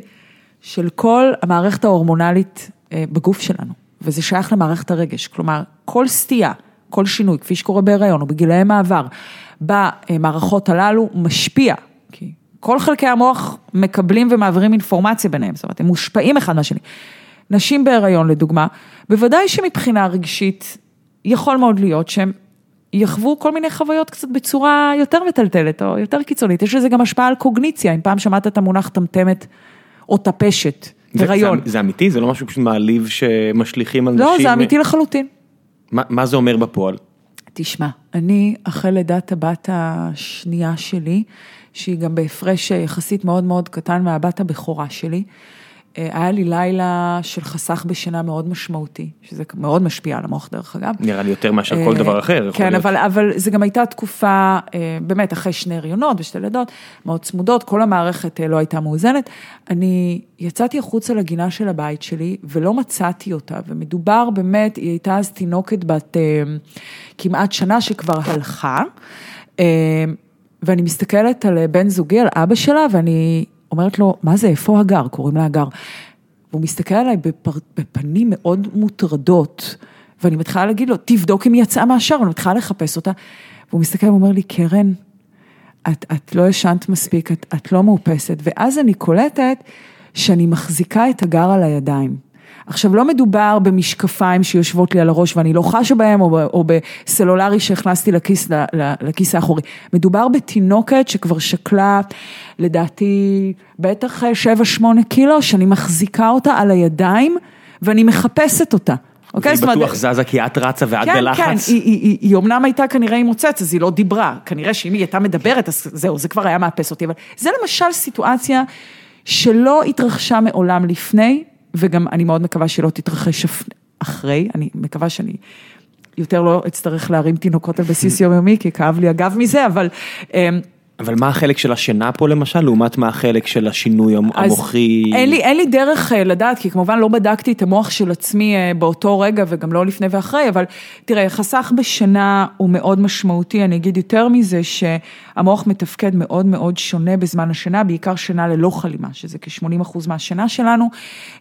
של כל המערכת ההורמונלית אה, בגוף שלנו, וזה שייך למערכת הרגש, כלומר, כל סטייה, כל שינוי, כפי שקורה בהיריון או בגילאי מעבר, במערכות הללו משפיע, כי כל חלקי המוח מקבלים ומעבירים אינפורמציה ביניהם, זאת אומרת, הם מושפעים אחד מהשני. נשים בהיריון לדוגמה, בוודאי שמבחינה רגשית, יכול מאוד להיות שהם יחוו כל מיני חוויות קצת בצורה יותר מטלטלת או יותר קיצונית, יש לזה גם השפעה על קוגניציה, אם פעם שמעת את המונח טמטמת. או טפשת, הריון. זה, זה אמיתי? זה לא משהו פשוט מעליב שמשליכים על לא, נשים? לא, זה אמיתי לחלוטין. מה, מה זה אומר בפועל? תשמע, אני אחרי לידת הבת השנייה שלי, שהיא גם בהפרש יחסית מאוד מאוד קטן מהבת הבכורה שלי, היה לי לילה של חסך בשינה מאוד משמעותי, שזה מאוד משפיע על המוח דרך אגב. נראה לי יותר מאשר כל אה, דבר אחר. כן, אבל, אבל זה גם הייתה תקופה, אה, באמת אחרי שני הריונות ושתי לידות, מאוד צמודות, כל המערכת לא הייתה מאוזנת. אני יצאתי החוצה לגינה של הבית שלי ולא מצאתי אותה, ומדובר באמת, היא הייתה אז תינוקת בת כמעט שנה שכבר הלכה, ואני מסתכלת על בן זוגי, על אבא שלה, ואני אומרת לו, מה זה, איפה הגר? קוראים לה הגר. והוא מסתכל עליי בפר, בפנים מאוד מוטרדות, ואני מתחילה להגיד לו, תבדוק אם היא יצאה מהשאר, ואני מתחילה לחפש אותה, והוא מסתכל ואומר לי, קרן, את, את לא ישנת מספיק, את, את לא מאופסת, ואז אני קולטת שאני מחזיקה את הגר על הידיים. עכשיו, לא מדובר במשקפיים שיושבות לי על הראש ואני לא חשה בהם, או, או בסלולרי שהכנסתי לכיס, לכיס האחורי. מדובר בתינוקת שכבר שקלה, לדעתי, בטח 7-8 קילו, שאני מחזיקה אותה על הידיים ואני מחפשת אותה. אוקיי? היא בטוח זזה כי את רצה ואת כן, בלחץ. כן, כן, היא, היא, היא, היא אומנם הייתה כנראה עם מוצץ, אז היא לא דיברה. כנראה שאם היא הייתה מדברת, אז זהו, זה כבר היה מאפס אותי. אבל זה למשל סיטואציה שלא התרחשה מעולם לפני, וגם אני מאוד מקווה שלא תתרחש אחרי, אני מקווה שאני יותר לא אצטרך להרים תינוקות על בסיס יומיומי, כי כאב לי הגב מזה, אבל... אבל מה החלק של השינה פה למשל, לעומת מה החלק של השינוי המוחי? אין לי, אין לי דרך אה, לדעת, כי כמובן לא בדקתי את המוח של עצמי אה, באותו רגע וגם לא לפני ואחרי, אבל תראה, חסך בשינה הוא מאוד משמעותי, אני אגיד יותר מזה, שהמוח מתפקד מאוד מאוד שונה בזמן השינה, בעיקר שינה ללא חלימה, שזה כ-80% מהשינה שלנו,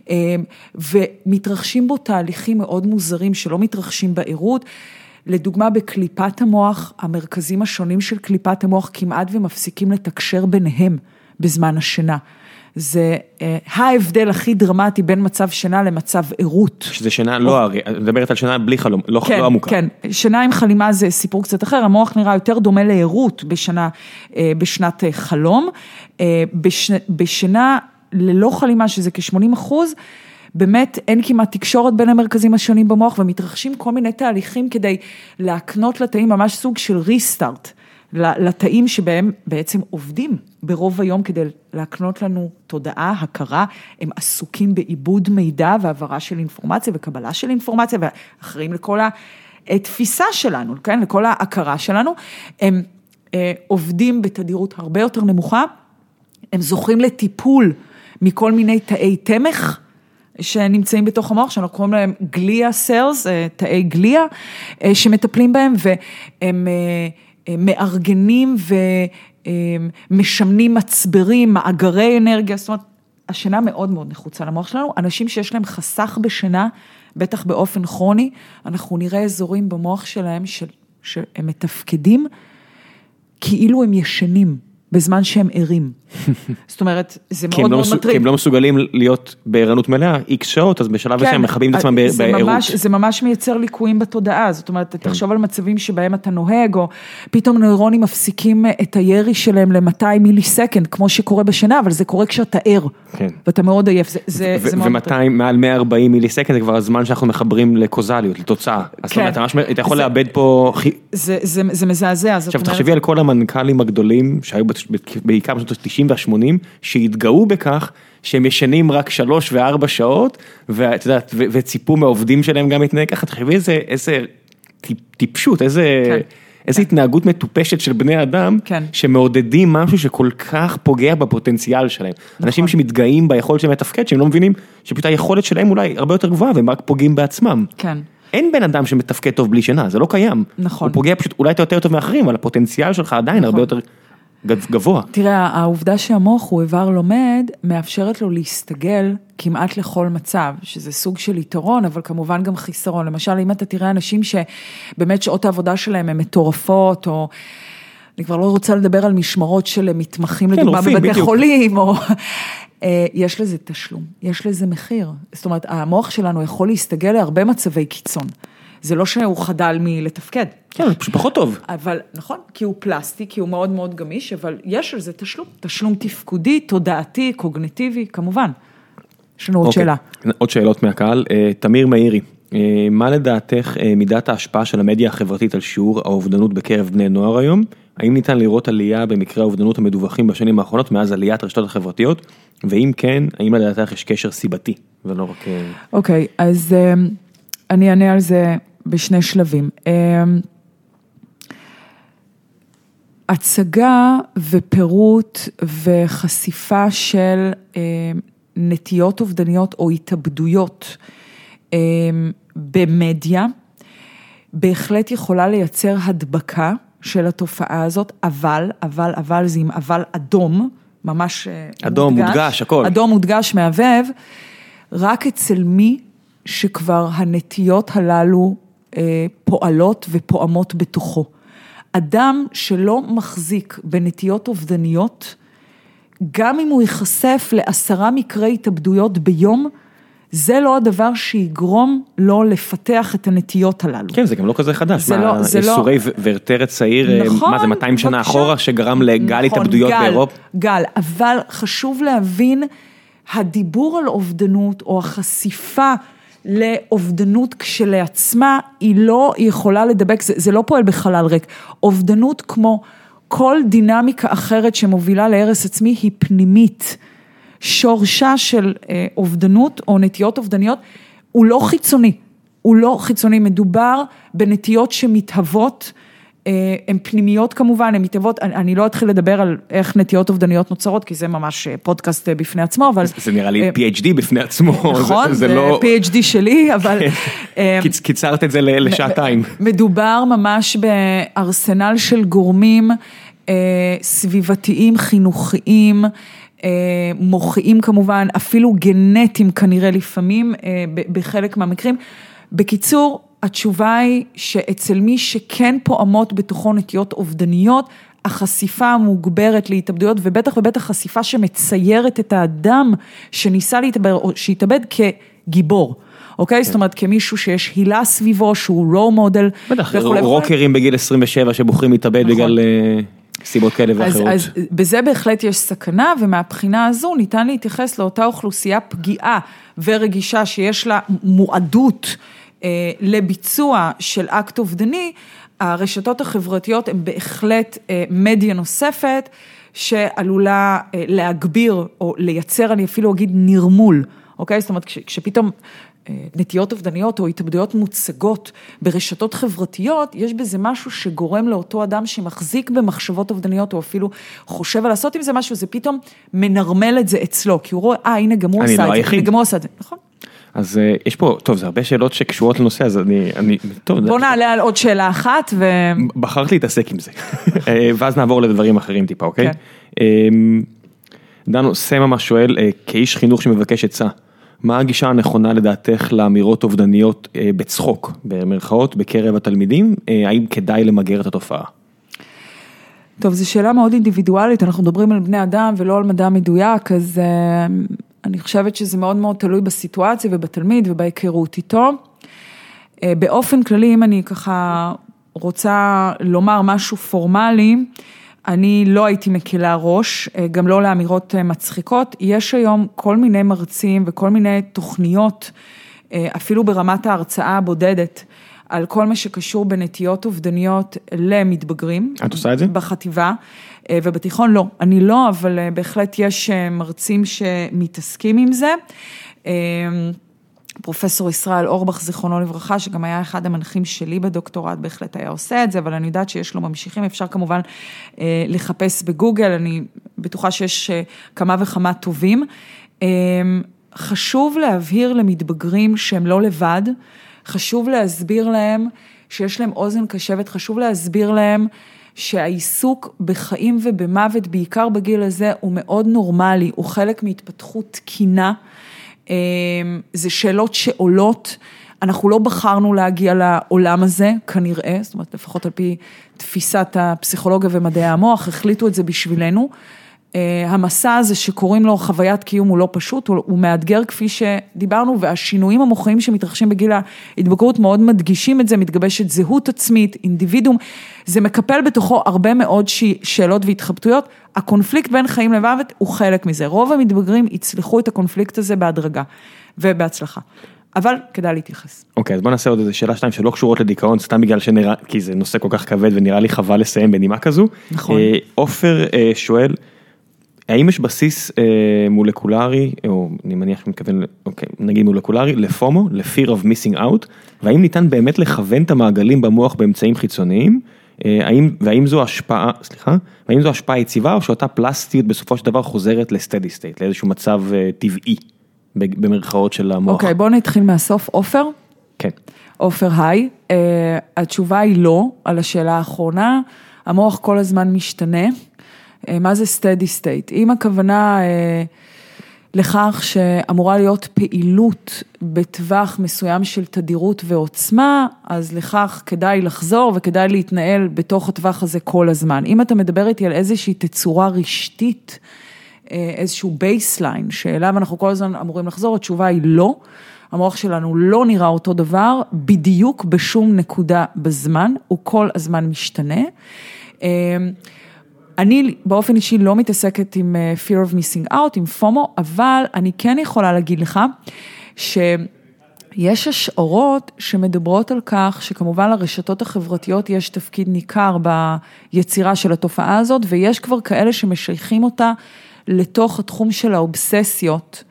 אה, ומתרחשים בו תהליכים מאוד מוזרים שלא מתרחשים בעירות. לדוגמה בקליפת המוח, המרכזים השונים של קליפת המוח כמעט ומפסיקים לתקשר ביניהם בזמן השינה. זה אה, ההבדל הכי דרמטי בין מצב שינה למצב ערות. שזה שינה לא, את מדברת על שינה בלי חלום, לא, כן, לא עמוקה. כן, שינה עם חלימה זה סיפור קצת אחר, המוח נראה יותר דומה לערות בשנה, אה, בשנת אה, חלום. בש, בשינה ללא חלימה, שזה כ-80 אחוז, באמת אין כמעט תקשורת בין המרכזים השונים במוח ומתרחשים כל מיני תהליכים כדי להקנות לתאים ממש סוג של ריסטארט. לתאים שבהם בעצם עובדים ברוב היום כדי להקנות לנו תודעה, הכרה, הם עסוקים בעיבוד מידע והעברה של אינפורמציה וקבלה של אינפורמציה ואחראים לכל התפיסה שלנו, כן, לכל ההכרה שלנו, הם אה, עובדים בתדירות הרבה יותר נמוכה, הם זוכים לטיפול מכל מיני תאי תמך. שנמצאים בתוך המוח, שאנחנו קוראים להם גליה סלס, אה, תאי גליה, אה, שמטפלים בהם והם אה, מארגנים ומשמנים מצברים, מאגרי אנרגיה, זאת אומרת, השינה מאוד מאוד נחוצה למוח שלנו. אנשים שיש להם חסך בשינה, בטח באופן כרוני, אנחנו נראה אזורים במוח שלהם שהם מתפקדים כאילו הם ישנים. בזמן שהם ערים. זאת אומרת, זה מאוד לא מאוד מטריד. כי הם לא מסוגלים להיות בערנות מלאה, איקס שעות, אז בשלב מסוים כן, מכבים את עצמם בערות. זה ממש מייצר ליקויים בתודעה, זאת אומרת, כן. תחשוב על מצבים שבהם אתה נוהג, או פתאום נוירונים מפסיקים את הירי שלהם ל-200 מילי סקנד, כמו שקורה בשינה, אבל זה קורה כשאתה ער, כן. ואתה מאוד עייף, זה, זה, זה מאוד מטריד. ו-200, מעל 140 מילי סקנד זה כבר הזמן שאנחנו מחברים לקוזליות, לתוצאה. אז כן. זאת אומרת, אתה יכול לאבד פה... זה, זה, זה מזעזע, זאת אומרת... עכשיו תחשבי על כל המנכ"לים הגדולים שהיו בעיקר בשנות ה-90 וה-80, שהתגאו בכך שהם ישנים רק שלוש וארבע שעות, ואת יודעת, וציפו מהעובדים שלהם גם להתנהג ככה, תחשבי איזה, איזה טיפשות, איזה... כן. איזו כן. התנהגות מטופשת של בני אדם, כן. שמעודדים משהו שכל כך פוגע בפוטנציאל שלהם. נכון. אנשים שמתגאים ביכולת שלהם לתפקד, שהם לא מבינים שפשוט היכולת שלהם אולי הרבה יותר גבוהה, והם רק פוגעים בעצמם. כן. אין בן אדם שמתפקד טוב בלי שינה, זה לא קיים. נכון. הוא פוגע פשוט, אולי אתה יותר טוב מאחרים, אבל הפוטנציאל שלך עדיין נכון. הרבה יותר גבוה. תראה, העובדה שהמוח הוא איבר לומד, מאפשרת לו להסתגל כמעט לכל מצב, שזה סוג של יתרון, אבל כמובן גם חיסרון. למשל, אם אתה תראה אנשים שבאמת שעות העבודה שלהם הן מטורפות, או... אני כבר לא רוצה לדבר על משמרות של מתמחים, כן, לדוגמה, בבתי בדיוק. חולים, או... אה, יש לזה תשלום, יש לזה מחיר. זאת אומרת, המוח שלנו יכול להסתגל להרבה מצבי קיצון. זה לא שהוא חדל מלתפקד. כן, פשוט פחות טוב. אבל, נכון, כי הוא פלסטי, כי הוא מאוד מאוד גמיש, אבל יש על זה תשלום, תשלום תפקודי, תודעתי, קוגנטיבי, כמובן. יש לנו עוד אוקיי. שאלה. עוד שאלות מהקהל, אה, תמיר מאירי, אה, מה לדעתך אה, מידת ההשפעה של המדיה החברתית על שיעור האובדנות בקרב בני נוער היום? האם ניתן לראות עלייה במקרי האובדנות המדווחים בשנים האחרונות מאז עליית הרשתות החברתיות? ואם כן, האם לדעתך יש קשר סיבתי ולא רק... אוקיי, okay, אז אני אענה על זה בשני שלבים. הצגה ופירוט וחשיפה של אה, נטיות אובדניות או התאבדויות אה, במדיה, בהחלט יכולה לייצר הדבקה של התופעה הזאת, אבל, אבל, אבל זה עם אבל אדום, ממש אה, אדום, מודגש, מודגש, הכל. אדום מודגש, מהבהב. רק אצל מי שכבר הנטיות הללו אה, פועלות ופועמות בתוכו. אדם שלא מחזיק בנטיות אובדניות, גם אם הוא ייחשף לעשרה מקרי התאבדויות ביום, זה לא הדבר שיגרום לו לפתח את הנטיות הללו. כן, זה גם לא כזה חדש. זה מה, לא- זה לא- ייסורי ו- ורטרת צעיר, נכון, מה זה 200 שנה בבקשה. אחורה, שגרם לגל נכון, התאבדויות גל, באירופה? גל, אבל חשוב להבין, הדיבור על אובדנות או החשיפה לאובדנות כשלעצמה, היא לא יכולה לדבק, זה, זה לא פועל בחלל ריק. אובדנות כמו כל דינמיקה אחרת שמובילה להרס עצמי היא פנימית. שורשה של אה, אובדנות או נטיות אובדניות הוא לא חיצוני, הוא לא חיצוני, מדובר בנטיות שמתהוות, הן פנימיות כמובן, הן מתהוות, אני, אני לא אתחיל לדבר על איך נטיות אובדניות נוצרות, כי זה ממש אה, פודקאסט אה, בפני עצמו, אבל... זה נראה לי אה, PhD בפני עצמו. נכון, זה, זה לא... PhD שלי, אבל... אה, קיצ- קיצרת את זה לשעתיים. מדובר ממש בארסנל של גורמים אה, סביבתיים, חינוכיים, אה, מוחיים כמובן, אפילו גנטיים כנראה לפעמים, אה, בחלק מהמקרים. בקיצור, התשובה היא שאצל מי שכן פועמות בתוכו נטיות אובדניות, החשיפה המוגברת להתאבדויות, ובטח ובטח חשיפה שמציירת את האדם שניסה להתאבד, או שהתאבד כגיבור. אוקיי? זאת אומרת, כמישהו שיש הילה סביבו, שהוא רואו מודל. בטח. רוקרים בגיל 27 שבוחרים להתאבד נכון. בגלל אה, סיבות כאלה אז, ואחרות. אז בזה בהחלט יש סכנה, ומהבחינה הזו ניתן להתייחס לאותה אוכלוסייה פגיעה ורגישה שיש לה מועדות לביצוע של אקט אובדני, הרשתות החברתיות הן בהחלט אה, מדיה נוספת שעלולה אה, להגביר או לייצר, אני אפילו אגיד, נרמול, אוקיי? זאת אומרת, כש, כשפתאום... אה, נטיות אובדניות או התאבדויות מוצגות ברשתות חברתיות, יש בזה משהו שגורם לאותו אדם שמחזיק במחשבות אובדניות, או אפילו חושב על לעשות עם זה משהו, זה פתאום מנרמל את זה אצלו, כי הוא רואה, אה, הנה גם הוא עשה לא את זה, היחיד. הנה גם הוא עשה את זה, נכון? אז אה, יש פה, טוב, זה הרבה שאלות שקשורות לנושא, אז אני, אני, טוב, בוא נעלה על עוד שאלה אחת, ו... בחרת להתעסק עם זה, אה, ואז נעבור לדברים אחרים טיפה, אוקיי? כן. דנו, סממה שואל, אה, כאיש חינוך שמבקש עצה, מה הגישה הנכונה לדעתך לאמירות אובדניות בצחוק, במרכאות, בקרב התלמידים? האם כדאי למגר את התופעה? טוב, זו שאלה מאוד אינדיבידואלית, אנחנו מדברים על בני אדם ולא על מדע מדויק, אז אני חושבת שזה מאוד מאוד תלוי בסיטואציה ובתלמיד ובהיכרות איתו. אה, באופן כללי, אם אני ככה רוצה לומר משהו פורמלי, אני לא הייתי מקלה ראש, אה, גם לא לאמירות אה, מצחיקות. יש היום כל מיני מרצים וכל מיני תוכניות, אפילו ברמת ההרצאה הבודדת, על כל מה שקשור בנטיות אובדניות למתבגרים. את עושה את זה? בחטיבה, אה, ובתיכון לא. אני לא, אבל אה, בהחלט יש אה, מרצים שמתעסקים עם זה. פרופסור ישראל אורבך, זיכרונו לברכה, שגם היה אחד המנחים שלי בדוקטורט, בהחלט היה עושה את זה, אבל אני יודעת שיש לו ממשיכים, אפשר כמובן אה, לחפש בגוגל, אני בטוחה שיש אה, כמה וכמה טובים. אה, חשוב להבהיר למתבגרים שהם לא לבד, חשוב להסביר להם שיש להם אוזן קשבת, חשוב להסביר להם שהעיסוק בחיים ובמוות, בעיקר בגיל הזה, הוא מאוד נורמלי, הוא חלק מהתפתחות תקינה. זה שאלות שעולות, אנחנו לא בחרנו להגיע לעולם הזה, כנראה, זאת אומרת, לפחות על פי תפיסת הפסיכולוגיה ומדעי המוח, החליטו את זה בשבילנו. המסע הזה שקוראים לו חוויית קיום הוא לא פשוט, הוא, הוא מאתגר כפי שדיברנו, והשינויים המוחיים שמתרחשים בגיל ההתבגרות מאוד מדגישים את זה, מתגבשת זהות עצמית, אינדיבידום, זה מקפל בתוכו הרבה מאוד ש... שאלות והתחבטויות, הקונפליקט בין חיים למוות הוא חלק מזה, רוב המתבגרים יצלחו את הקונפליקט הזה בהדרגה ובהצלחה. אבל כדאי להתייחס. אוקיי, אז בוא נעשה עוד איזה שאלה שתיים שלא קשורות לדיכאון, סתם בגלל שנראה, כי זה נושא כל כך כבד ונראה לי חבל לסיים בנימה כזו. נכון. אה, עופר אה, שואל, האם יש בסיס אה, מולקולרי, או אני מניח שהוא מתכוון, אוקיי, נגיד מולקולרי, לפומו, ל-fear of missing out, והאם ניתן באמת לכוון את המעגלים במוח באמצעים חיצוניים, אה, האם, והאם זו השפעה, סליחה, והאם זו השפעה יציבה או שאותה פלסטיות בסופו של דבר חוזרת לסטדי סטייט, לאיזשהו מצב אה, טבעי, במרכאות של המוח. אוקיי, בואו נתחיל מהסוף, עופר. כן. עופר היי, uh, התשובה היא לא על השאלה האחרונה, המוח כל הזמן משתנה. Uh, מה זה steady state? אם הכוונה uh, לכך שאמורה להיות פעילות בטווח מסוים של תדירות ועוצמה, אז לכך כדאי לחזור וכדאי להתנהל בתוך הטווח הזה כל הזמן. אם אתה מדבר איתי על איזושהי תצורה רשתית, אה, איזשהו baseline שאליו אנחנו כל הזמן אמורים לחזור, התשובה היא לא. המוח שלנו לא נראה אותו דבר בדיוק בשום נקודה בזמן, הוא כל הזמן משתנה. אה, אני באופן אישי לא מתעסקת עם אה, fear of missing out, עם FOMO, אבל אני כן יכולה להגיד לך שיש השערות שמדברות על כך שכמובן לרשתות החברתיות יש תפקיד ניכר ביצירה של התופעה הזאת, ויש כבר כאלה שמשייכים אותה לתוך התחום של האובססיות,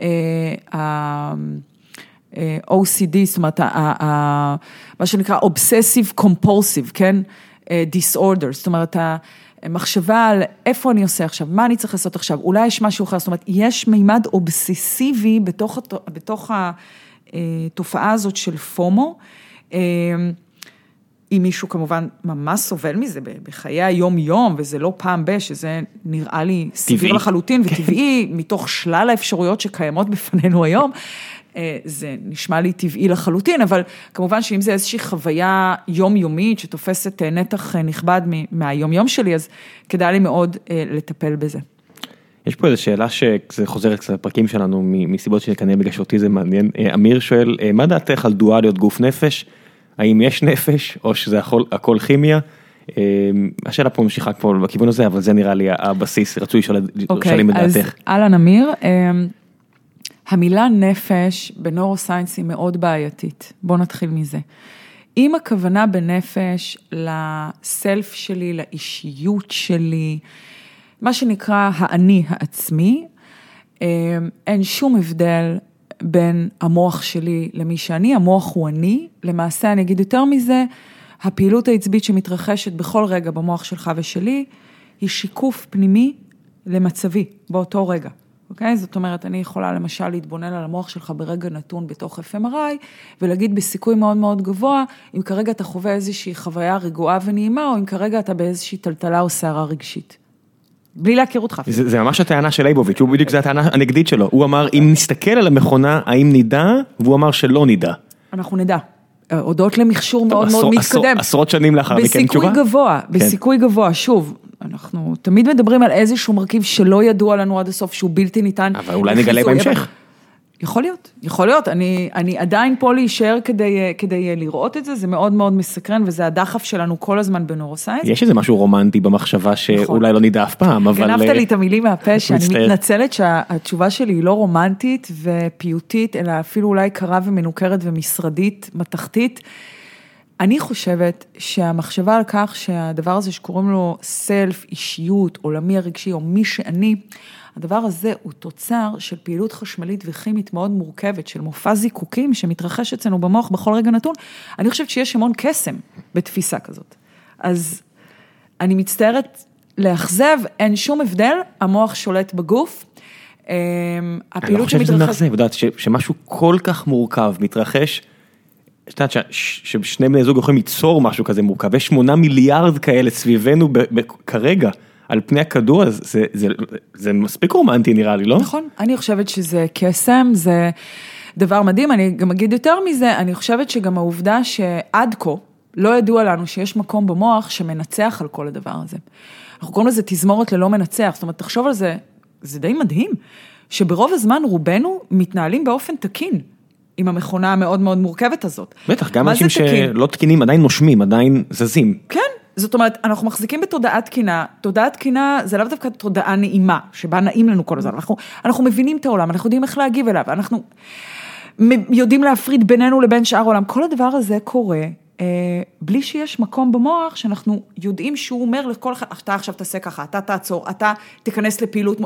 אה, ה-OCD, זאת אומרת, מה שנקרא Obsessive Compulsive, כן? אה, Disorder, זאת אומרת, מחשבה על איפה אני עושה עכשיו, מה אני צריך לעשות עכשיו, אולי יש משהו אחר, זאת אומרת, יש מימד אובססיבי בתוך, בתוך התופעה הזאת של פומו. אה, אם מישהו כמובן ממש סובל מזה בחיי היום-יום, וזה לא פעם ב, שזה נראה לי סביר לחלוטין כן. וטבעי, מתוך שלל האפשרויות שקיימות בפנינו היום, זה נשמע לי טבעי לחלוטין, אבל כמובן שאם זה איזושהי חוויה יומיומית שתופסת אה, נתח אה, נכבד מהיומיום שלי, אז כדאי לי מאוד לטפל בזה. יש פה איזו שאלה שזה חוזר קצת לפרקים שלנו מסיבות שכנראה בגלל שאותי זה מעניין. אמיר שואל, מה דעתך על דואליות גוף נפש? האם יש נפש או שזה הכל, הכל כימיה? השאלה פה ממשיכה פה בכיוון הזה, אבל זה נראה לי הבסיס, רצוי אוקיי, את דעתך. אז אהלן אמיר. המילה נפש בנורוסיינס היא מאוד בעייתית, בואו נתחיל מזה. אם הכוונה בנפש לסלף שלי, לאישיות שלי, מה שנקרא האני העצמי, אמ, אין שום הבדל בין המוח שלי למי שאני, המוח הוא אני, למעשה אני אגיד יותר מזה, הפעילות העצבית שמתרחשת בכל רגע במוח שלך ושלי, היא שיקוף פנימי למצבי באותו רגע. אוקיי? זאת אומרת, אני יכולה למשל להתבונן על המוח שלך ברגע נתון בתוך FMRI, ולהגיד בסיכוי מאוד מאוד גבוה, אם כרגע אתה חווה איזושהי חוויה רגועה ונעימה, או אם כרגע אתה באיזושהי טלטלה או סערה רגשית. בלי להכיר אותך. זה, זה ממש הטענה של ליבוביץ', הוא בדיוק, זו הטענה הנגדית שלו. הוא אמר, אם נסתכל על המכונה, האם נדע? והוא אמר שלא נדע. אנחנו נדע. הודות למכשור מאוד מאוד מתקדם. עשרות שנים לאחר מכן תשובה? בסיכוי גבוה, כן. בסיכוי גבוה, שוב, אנחנו תמיד מדברים על איזשהו מרכיב שלא ידוע לנו עד הסוף, שהוא בלתי ניתן. אבל אולי נגלה בהמשך. יכול להיות, יכול להיות, אני, אני עדיין פה להישאר כדי, כדי לראות את זה, זה מאוד מאוד מסקרן וזה הדחף שלנו כל הזמן בנורוסיינס. יש איזה משהו רומנטי במחשבה שאולי נכון. לא נדע אף פעם, אבל... גנבת לי את המילים מהפה, שאני מתנצלת שהתשובה שלי היא לא רומנטית ופיוטית, אלא אפילו אולי קרה ומנוכרת ומשרדית, מתכתית. אני חושבת שהמחשבה על כך שהדבר הזה שקוראים לו סלף, אישיות, עולמי הרגשי או מי שאני, הדבר הזה הוא תוצר של פעילות חשמלית וכימית מאוד מורכבת, של מופע זיקוקים שמתרחש אצלנו במוח בכל רגע נתון. אני חושבת שיש המון קסם בתפיסה כזאת. אז אני מצטערת לאכזב, אין שום הבדל, המוח שולט בגוף. אמ, הפעילות שמתרחשת... אני לא חושב שזה מאכזב, את יודעת, שמשהו כל כך מורכב מתרחש. את יודעת ששני בני זוג יכולים ליצור משהו כזה מורכב, יש שמונה מיליארד כאלה סביבנו כרגע. על פני הכדור, אז זה, זה, זה מספיק רומנטי נראה לי, לא? נכון, אני חושבת שזה קסם, זה דבר מדהים, אני גם אגיד יותר מזה, אני חושבת שגם העובדה שעד כה לא ידוע לנו שיש מקום במוח שמנצח על כל הדבר הזה. אנחנו קוראים לזה תזמורת ללא מנצח, זאת אומרת, תחשוב על זה, זה די מדהים, שברוב הזמן רובנו מתנהלים באופן תקין. עם המכונה המאוד מאוד מורכבת הזאת. בטח, גם אנשים שלא תקינים עדיין נושמים, עדיין זזים. כן, זאת אומרת, אנחנו מחזיקים בתודעה תקינה, תודעה תקינה זה לאו דווקא תודעה נעימה, שבה נעים לנו כל הזמן, אנחנו, אנחנו מבינים את העולם, אנחנו יודעים איך להגיב אליו, אנחנו יודעים להפריד בינינו לבין שאר העולם, כל הדבר הזה קורה אה, בלי שיש מקום במוח שאנחנו יודעים שהוא אומר לכל אחד, אתה עכשיו תעשה ככה, אתה תעצור, אתה תיכנס לפעילות,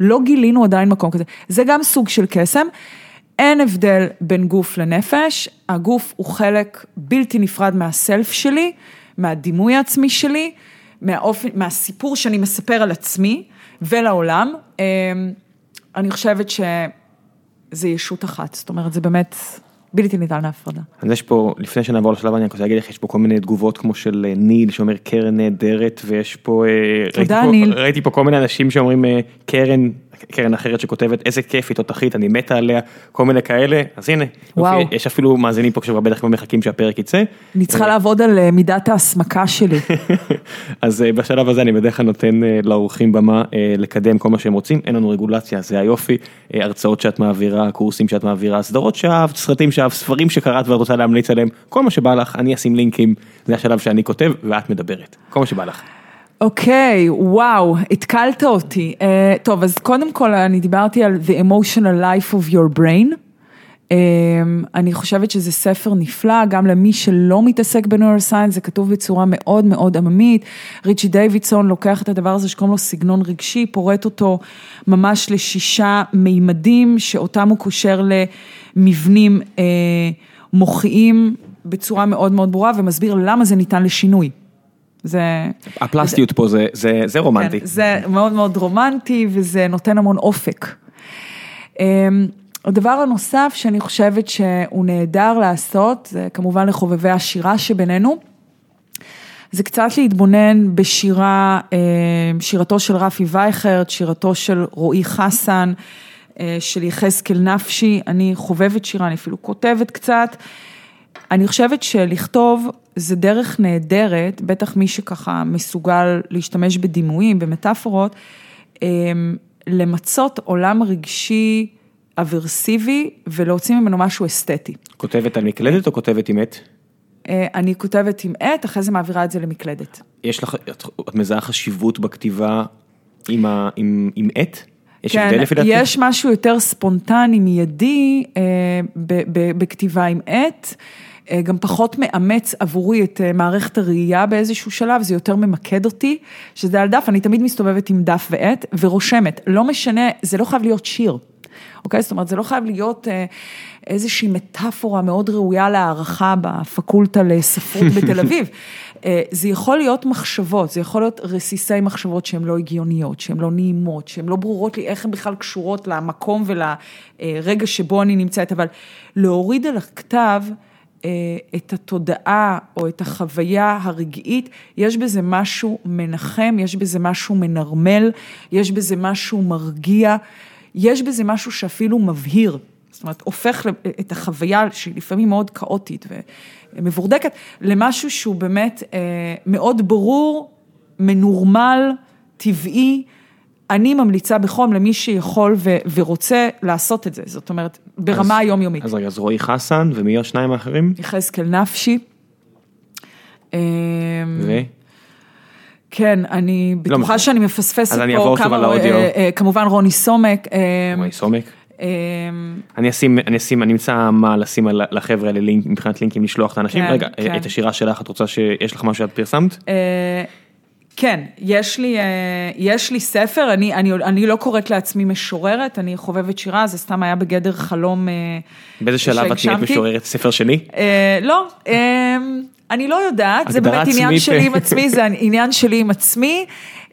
לא גילינו עדיין מקום כזה, זה גם סוג של קסם. אין הבדל בין גוף לנפש, הגוף הוא חלק בלתי נפרד מהסלף שלי, מהדימוי העצמי שלי, מהאופן, מהסיפור שאני מספר על עצמי ולעולם. אמ, אני חושבת שזה ישות אחת, זאת אומרת, זה באמת בלתי ניתן להפרדה. אז יש פה, לפני שנעבור לשלב אני רוצה להגיד לך, יש פה כל מיני תגובות כמו של אה, ניל שאומר קרן נהדרת, ויש פה... אה, תודה ניל. ראיתי פה כל מיני אנשים שאומרים אה, קרן, קרן אחרת שכותבת איזה כיף היא תותחית, אני מתה עליה, כל מיני כאלה, אז הנה, וואו. יש אפילו מאזינים פה שכבר בטח כבר מחכים שהפרק יצא. אני צריכה לעבוד על אה, מידת ההסמקה שלי. אז אה, בשלב הזה אני בדרך כלל נותן אה, לאורחים במה אה, לקדם כל מה שהם רוצים, אין לנו רגולציה, זה היופי, אה, הרצאות שאת מעבירה, קורסים שאת מעבירה, סדרות שאהבת, סרטים שאהבת, ספרים שקראת ואת רוצה להמליץ עליהם, כל מה שבא לך, אני אשים לינקים, זה השלב שאני כותב ואת מדברת, כל מה שבא לך. אוקיי, וואו, התקלת אותי. Uh, טוב, אז קודם כל אני דיברתי על The Emotional Life of Your Brain. Um, אני חושבת שזה ספר נפלא, גם למי שלא מתעסק בנוירוסיינס, זה כתוב בצורה מאוד מאוד עממית. ריצ'י דיווידסון לוקח את הדבר הזה שקוראים לו סגנון רגשי, פורט אותו ממש לשישה מימדים, שאותם הוא קושר למבנים uh, מוחיים בצורה מאוד מאוד ברורה, ומסביר למה זה ניתן לשינוי. זה... הפלסטיות פה זה, זה, זה רומנטי. כן, זה מאוד מאוד רומנטי וזה נותן המון אופק. אמ, הדבר הנוסף שאני חושבת שהוא נהדר לעשות, זה כמובן לחובבי השירה שבינינו, זה קצת להתבונן בשירה, אמ, שירתו של רפי וייכרט, שירתו של רועי חסן, אה, של יחזקאל נפשי, אני חובבת שירה, אני אפילו כותבת קצת. אני חושבת שלכתוב זה דרך נהדרת, בטח מי שככה מסוגל להשתמש בדימויים, במטאפורות, אמ, למצות עולם רגשי אברסיבי ולהוציא ממנו משהו אסתטי. כותבת על מקלדת או כותבת עם עט? אה, אני כותבת עם עט, אחרי זה מעבירה את זה למקלדת. יש לך, את, את מזהה חשיבות בכתיבה עם, ה, עם, עם עט? יש הבדל לפי דעתי? כן, יש משהו יותר ספונטני, מיידי, אה, ב- ב- בכתיבה עם עט. אה, גם פחות מאמץ עבורי את אה, מערכת הראייה באיזשהו שלב, זה יותר ממקד אותי, שזה על דף, אני תמיד מסתובבת עם דף ועט ורושמת, לא משנה, זה לא חייב להיות שיר, אוקיי? זאת אומרת, זה לא חייב להיות אה, איזושהי מטאפורה מאוד ראויה להערכה בפקולטה לספרות בתל אביב. זה יכול להיות מחשבות, זה יכול להיות רסיסי מחשבות שהן לא הגיוניות, שהן לא נעימות, שהן לא ברורות לי איך הן בכלל קשורות למקום ולרגע שבו אני נמצאת, אבל להוריד על הכתב, את התודעה או את החוויה הרגעית, יש בזה משהו מנחם, יש בזה משהו מנרמל, יש בזה משהו מרגיע, יש בזה משהו שאפילו מבהיר. זאת אומרת, הופך את החוויה שהיא לפעמים מאוד כאוטית ומבורדקת, למשהו שהוא באמת אה, מאוד ברור, מנורמל, טבעי. אני ממליצה בחום למי שיכול ו- ורוצה לעשות את זה, זאת אומרת, ברמה אז, היומיומית. אז רגע, אז רועי חסן ומי השניים האחרים? יחזקאל נפשי. אמ, ו? כן, אני בטוחה משנה. שאני מפספסת אז אני פה אעבור שוב על כמה, האודיו. אה, אה, כמובן רוני סומק. אמ, רועי סומק? אמ, אני אשים, אני אשים, אני אמצא מה לשים לחבר'ה האלה לינק, מבחינת לינקים לשלוח את האנשים. כן, רגע, כן. את השירה שלך, את רוצה שיש לך משהו שאת פרסמת? כן, יש לי, אה, יש לי ספר, אני, אני, אני לא קוראת לעצמי משוררת, אני חובבת שירה, זה סתם היה בגדר חלום אה, באיזה שלב את נהיית שהגשמתי. משוררת ספר שני? אה, לא, אה, אני לא יודעת, זה באמת עניין עצמית. שלי עם עצמי, זה עניין שלי עם עצמי.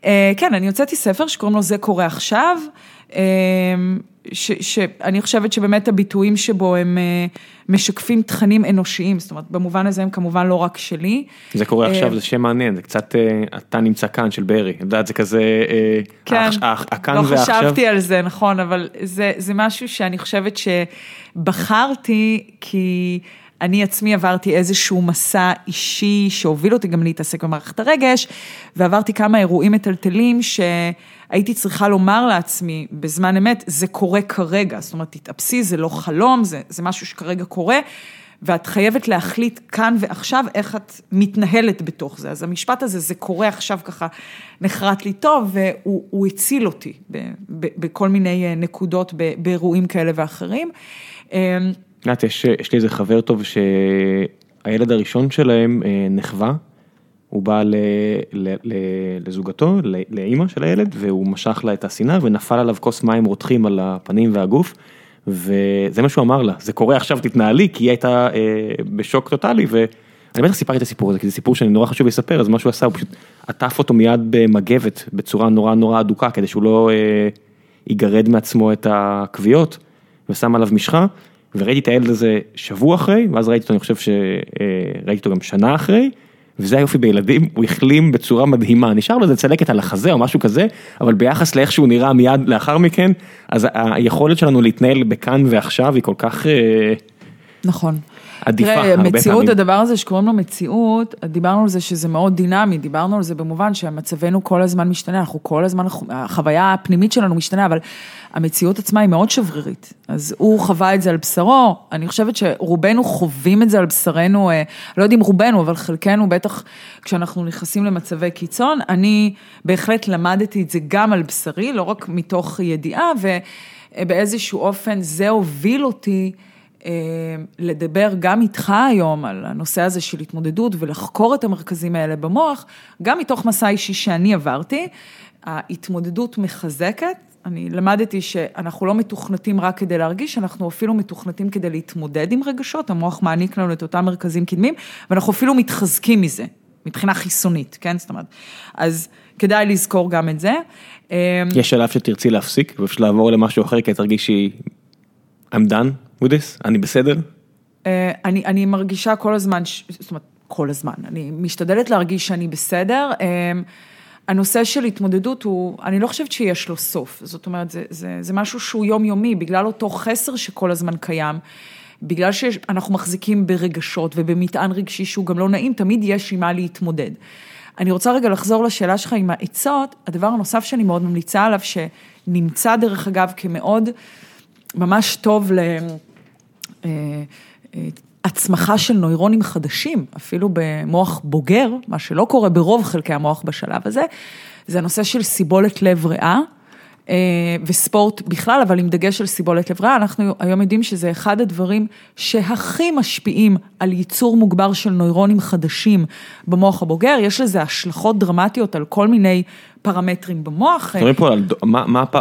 אה, כן, אני הוצאתי ספר שקוראים לו זה קורה עכשיו, אה, ש- שאני חושבת שבאמת הביטויים שבו הם אה, משקפים תכנים אנושיים, זאת אומרת, במובן הזה הם כמובן לא רק שלי. זה קורה אה, עכשיו, זה שם מעניין, זה קצת, אה, אתה נמצא כאן של ברי, את יודעת, זה כזה, אה, כן, העכ- הכאן לא והעכשיו. חשבתי על זה, נכון, אבל זה, זה משהו שאני חושבת שבחרתי כי אני עצמי עברתי איזשהו מסע אישי שהוביל אותי גם להתעסק במערכת הרגש, ועברתי כמה אירועים מטלטלים שהייתי צריכה לומר לעצמי בזמן אמת, זה קורה כרגע, זאת אומרת, תתאפסי, זה לא חלום, זה, זה משהו שכרגע קורה. ואת חייבת להחליט כאן ועכשיו איך את מתנהלת בתוך זה. אז המשפט הזה, זה קורה עכשיו ככה, נחרט לי טוב, והוא הוא הציל אותי ב, ב, בכל מיני אה, נקודות, ב, באירועים כאלה ואחרים. את יודעת, יש, יש לי איזה חבר טוב שהילד הראשון שלהם אה, נחווה, הוא בא ל, ל, ל, לזוגתו, ל- לאימא של הילד, והוא משך לה את הסינר ונפל עליו כוס מים רותחים על הפנים והגוף, וזה מה שהוא אמר לה, זה קורה עכשיו תתנהלי, כי היא הייתה אה, בשוק טוטאלי, ואני בטח סיפרתי את הסיפור הזה, כי זה סיפור שאני נורא חשוב לספר, אז מה שהוא עשה, הוא פשוט עטף אותו מיד במגבת, בצורה נורא נורא אדוקה, כדי שהוא לא אה, יגרד מעצמו את הכוויות, ושם עליו משחה. וראיתי את הילד הזה שבוע אחרי, ואז ראיתי אותו, אני חושב שראיתי אותו גם שנה אחרי, וזה היופי בילדים, הוא החלים בצורה מדהימה, נשאר לו איזה צלקת על החזה או משהו כזה, אבל ביחס לאיך שהוא נראה מיד לאחר מכן, אז היכולת שלנו להתנהל בכאן ועכשיו היא כל כך... אה, נכון. עדיפה תראה, הרבה מציאות, פעמים. הדבר הזה שקוראים לו מציאות, דיברנו על זה שזה מאוד דינמי, דיברנו על זה במובן שמצבנו כל הזמן משתנה, אנחנו כל הזמן, החוויה הפנימית שלנו משתנה, אבל המציאות עצמה היא מאוד שברירית. אז הוא חווה את זה על בשרו, אני חושבת שרובנו חווים את זה על בשרנו, אה, לא יודעים רובנו, אבל חלקנו בטח כשאנחנו נכנסים למצבי קיצון, אני בהחלט למדתי את זה גם על בשרי, לא רק מתוך ידיעה, ובאיזשהו אופן זה הוביל אותי. אה, לדבר גם איתך היום על הנושא הזה של התמודדות ולחקור את המרכזים האלה במוח, גם מתוך מסע אישי שאני עברתי, ההתמודדות מחזקת. אני למדתי שאנחנו לא מתוכנתים רק כדי להרגיש, אנחנו אפילו מתוכנתים כדי להתמודד עם רגשות, המוח מעניק לנו את אותם מרכזים קדמים, ואנחנו אפילו מתחזקים מזה, מבחינה חיסונית, כן? זאת אומרת, אז כדאי לזכור גם את זה. אה, יש שלב שתרצי להפסיק ופשוט לעבור למשהו אחר כי תרגישי I'm done this, אני בסדר? אה, אני, אני מרגישה כל הזמן, ש- זאת אומרת, כל הזמן, אני משתדלת להרגיש שאני בסדר. אה, הנושא של התמודדות הוא, אני לא חושבת שיש לו סוף, זאת אומרת, זה, זה, זה משהו שהוא יומיומי, בגלל אותו חסר שכל הזמן קיים, בגלל שאנחנו מחזיקים ברגשות ובמטען רגשי שהוא גם לא נעים, תמיד יש עם מה להתמודד. אני רוצה רגע לחזור לשאלה שלך עם העצות, הדבר הנוסף שאני מאוד ממליצה עליו, שנמצא דרך אגב כמאוד ממש טוב ל... אה, אה, הצמחה של נוירונים חדשים, אפילו במוח בוגר, מה שלא קורה ברוב חלקי המוח בשלב הזה, זה הנושא של סיבולת לב ריאה. אה, וספורט בכלל, אבל עם דגש על סיבולת לב ריאה, אנחנו היום יודעים שזה אחד הדברים שהכי משפיעים על ייצור מוגבר של נוירונים חדשים במוח הבוגר, יש לזה השלכות דרמטיות על כל מיני פרמטרים במוח. מדברים פה על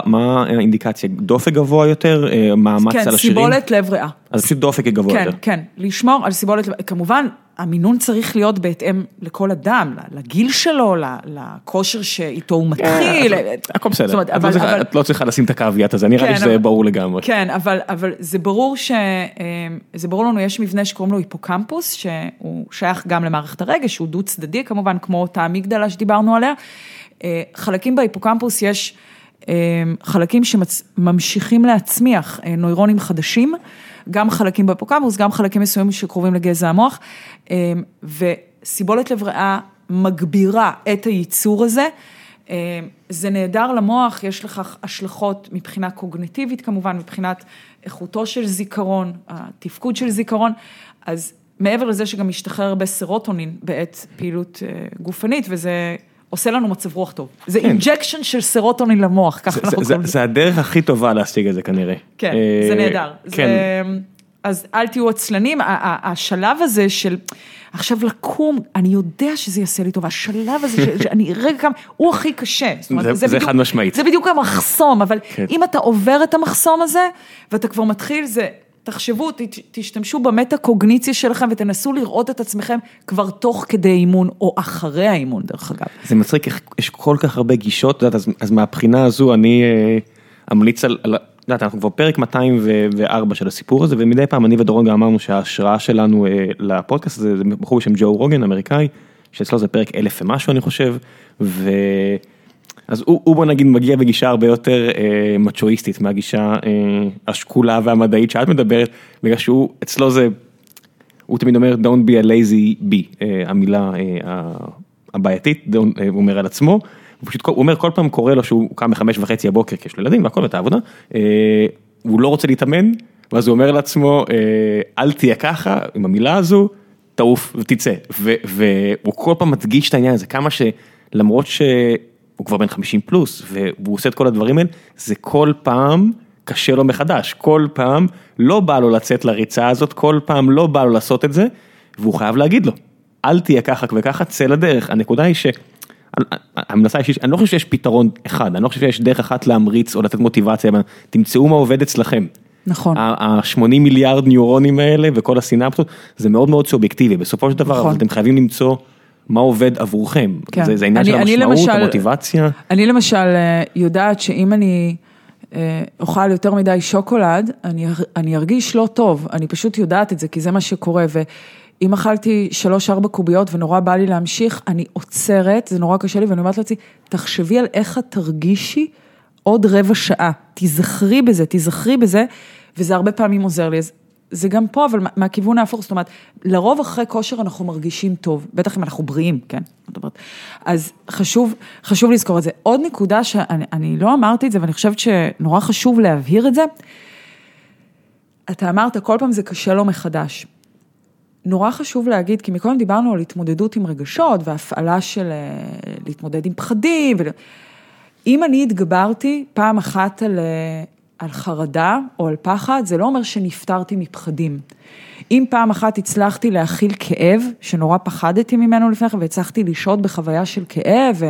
מה- האינדיקציה, דופק גבוה יותר, אה, מאמץ כן, על השירים? סיבולת לב ריאה. אז פשוט דופק גבוה כן, יותר. כן, לשמור על סיבולת, כמובן, המינון צריך להיות בהתאם לכל אדם, לגיל שלו, לכושר שאיתו הוא מתחיל. כן, הכל בסדר, את לא צריכה- את לא צריכה לשים את הקוויאט הזה, נראה לי כן, שזה ברור לגמרי. כן, אבל, זה ברור ש... אה, זה ברור לנו, יש מבנה שקוראים לו היפוקמפוס, שהוא שייך גם למערכת הרגש, שהוא דו צדדי כמובן, כמו אותה אמיגדלה שדיברנו עליה. אה, חלקים בהיפוקמפוס יש אה, חלקים שממשיכים להצמיח אה, נוירונים חדשים, גם חלקים בהיפוקמפוס, גם חלקים מסוימים שקרובים לגזע המוח, וסיבולת לב ריאה מגבירה את הייצור הזה. זה נהדר למוח, יש לכך השלכות מבחינה קוגניטיבית כמובן, מבחינת איכותו של זיכרון, התפקוד של זיכרון, אז מעבר לזה שגם משתחרר הרבה סרוטונין בעת פעילות גופנית, וזה עושה לנו מצב רוח טוב. זה injection של סרוטונין למוח, ככה כן. זה- אנחנו זה- קוראים לזה. זה הדרך הכי טובה להשיג את זה כנראה. כן, אה, זה נהדר. כן, זה, אז אל תהיו עצלנים, השלב הזה של עכשיו לקום, אני יודע שזה יעשה לי טוב, השלב הזה שאני רגע כמה, הוא הכי קשה. זאת אומרת, זה- זה בדיוק- חד משמעית. זה בדיוק המחסום, אבל כן. אם אתה עובר את המחסום הזה, ואתה כבר מתחיל, זה, תחשבו, ת- תשתמשו במטה קוגניציה שלכם ותנסו לראות את עצמכם כבר תוך כדי אימון, או אחרי האימון דרך אגב. זה מצחיק, יש כל כך הרבה גישות, יודעת, אז- אז מהבחינה הזו אני אה, אמליץ על, על- יודעת, אנחנו כבר פרק 204 של הסיפור הזה, ומדי פעם אני ודורון גם אמרנו שההשראה שלנו אה, לפודקאסט הזה, זה בחור בשם ג'ו רוגן, אמריקאי, שאצלו זה פרק אלף ומשהו אני חושב, ו... אז הוא, הוא בוא נגיד מגיע בגישה הרבה יותר אה, מצ'ואיסטית מהגישה אה, השקולה והמדעית שאת מדברת, בגלל שהוא, אצלו זה, הוא תמיד אומר don't be a lazy bee, אה, המילה אה, הבעייתית, don't, אה, הוא אומר על עצמו, הוא פשוט, הוא אומר כל פעם קורה לו שהוא קם בחמש וחצי הבוקר, כי יש לו ילדים והכל ואת העבודה, אה, הוא לא רוצה להתאמן, ואז הוא אומר לעצמו, אה, אל תהיה ככה, עם המילה הזו, תעוף ותצא, והוא כל פעם מדגיש את העניין הזה, כמה שלמרות שהוא כבר בן 50 פלוס, והוא עושה את כל הדברים האלה, זה כל פעם קשה לו מחדש, כל פעם לא בא לו לצאת לריצה הזאת, כל פעם לא בא לו לעשות את זה, והוא חייב להגיד לו, אל תהיה ככה וככה, צא לדרך, הנקודה היא ש... המנסה אישית, אני לא חושב שיש פתרון אחד, אני לא חושב שיש דרך אחת להמריץ או לתת מוטיבציה, אבל תמצאו מה עובד אצלכם. נכון. ה-80 מיליארד ניורונים האלה וכל הסינפטות, זה מאוד מאוד סובייקטיבי, בסופו של דבר, נכון. אבל אתם חייבים למצוא מה עובד עבורכם. כן. זה זה העניין אני- של המשמעות, למשל- המוטיבציה. אני למשל אה, יודעת שאם אני אה, אוכל יותר מדי שוקולד, אני, אני ארגיש לא טוב, אני פשוט יודעת את זה, כי זה מה שקורה, אם אכלתי שלוש-ארבע קוביות ונורא בא לי להמשיך, אני עוצרת, זה נורא קשה לי, ואני אומרת לעצמי, תחשבי על איך את תרגישי עוד רבע שעה, תיזכרי בזה, תיזכרי בזה, וזה הרבה פעמים עוזר לי. אז זה גם פה, אבל מהכיוון ההפוך, זאת אומרת, לרוב אחרי כושר אנחנו מרגישים טוב, בטח אם אנחנו בריאים, כן? זאת אומרת, אז חשוב, חשוב לזכור את זה. עוד נקודה שאני לא אמרתי את זה, ואני חושבת שנורא חשוב להבהיר את זה, אתה אמרת, כל פעם זה קשה לו מחדש. נורא חשוב להגיד, כי מקודם דיברנו על התמודדות עם רגשות והפעלה של אה, להתמודד עם פחדים. ו... אם אני התגברתי פעם אחת על, אה, על חרדה או על פחד, זה לא אומר שנפטרתי מפחדים. אם פעם אחת הצלחתי להכיל כאב, שנורא פחדתי ממנו לפני כן, והצלחתי לשהות בחוויה של כאב,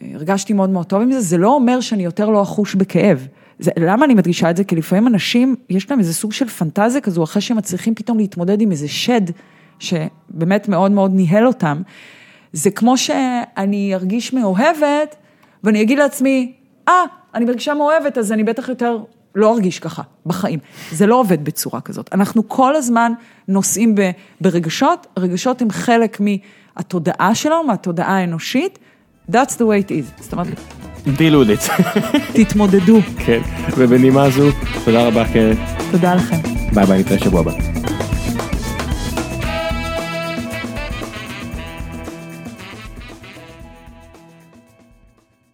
והרגשתי מאוד מאוד טוב עם זה, זה לא אומר שאני יותר לא אחוש בכאב. זה, למה אני מדגישה את זה? כי לפעמים אנשים, יש להם איזה סוג של פנטזיה כזו, אחרי שהם מצליחים פתאום להתמודד עם איזה שד, שבאמת מאוד מאוד ניהל אותם. זה כמו שאני ארגיש מאוהבת, ואני אגיד לעצמי, אה, ah, אני מרגישה מאוהבת, אז אני בטח יותר לא ארגיש ככה בחיים. זה לא עובד בצורה כזאת. אנחנו כל הזמן נוסעים ברגשות, רגשות הם חלק מהתודעה שלנו, מהתודעה האנושית. That's the way it is. זאת אומרת... deal with it. תתמודדו. כן, ובנימה זו, תודה רבה קרן. תודה לכם. ביי ביי, נתראה שבוע הבא.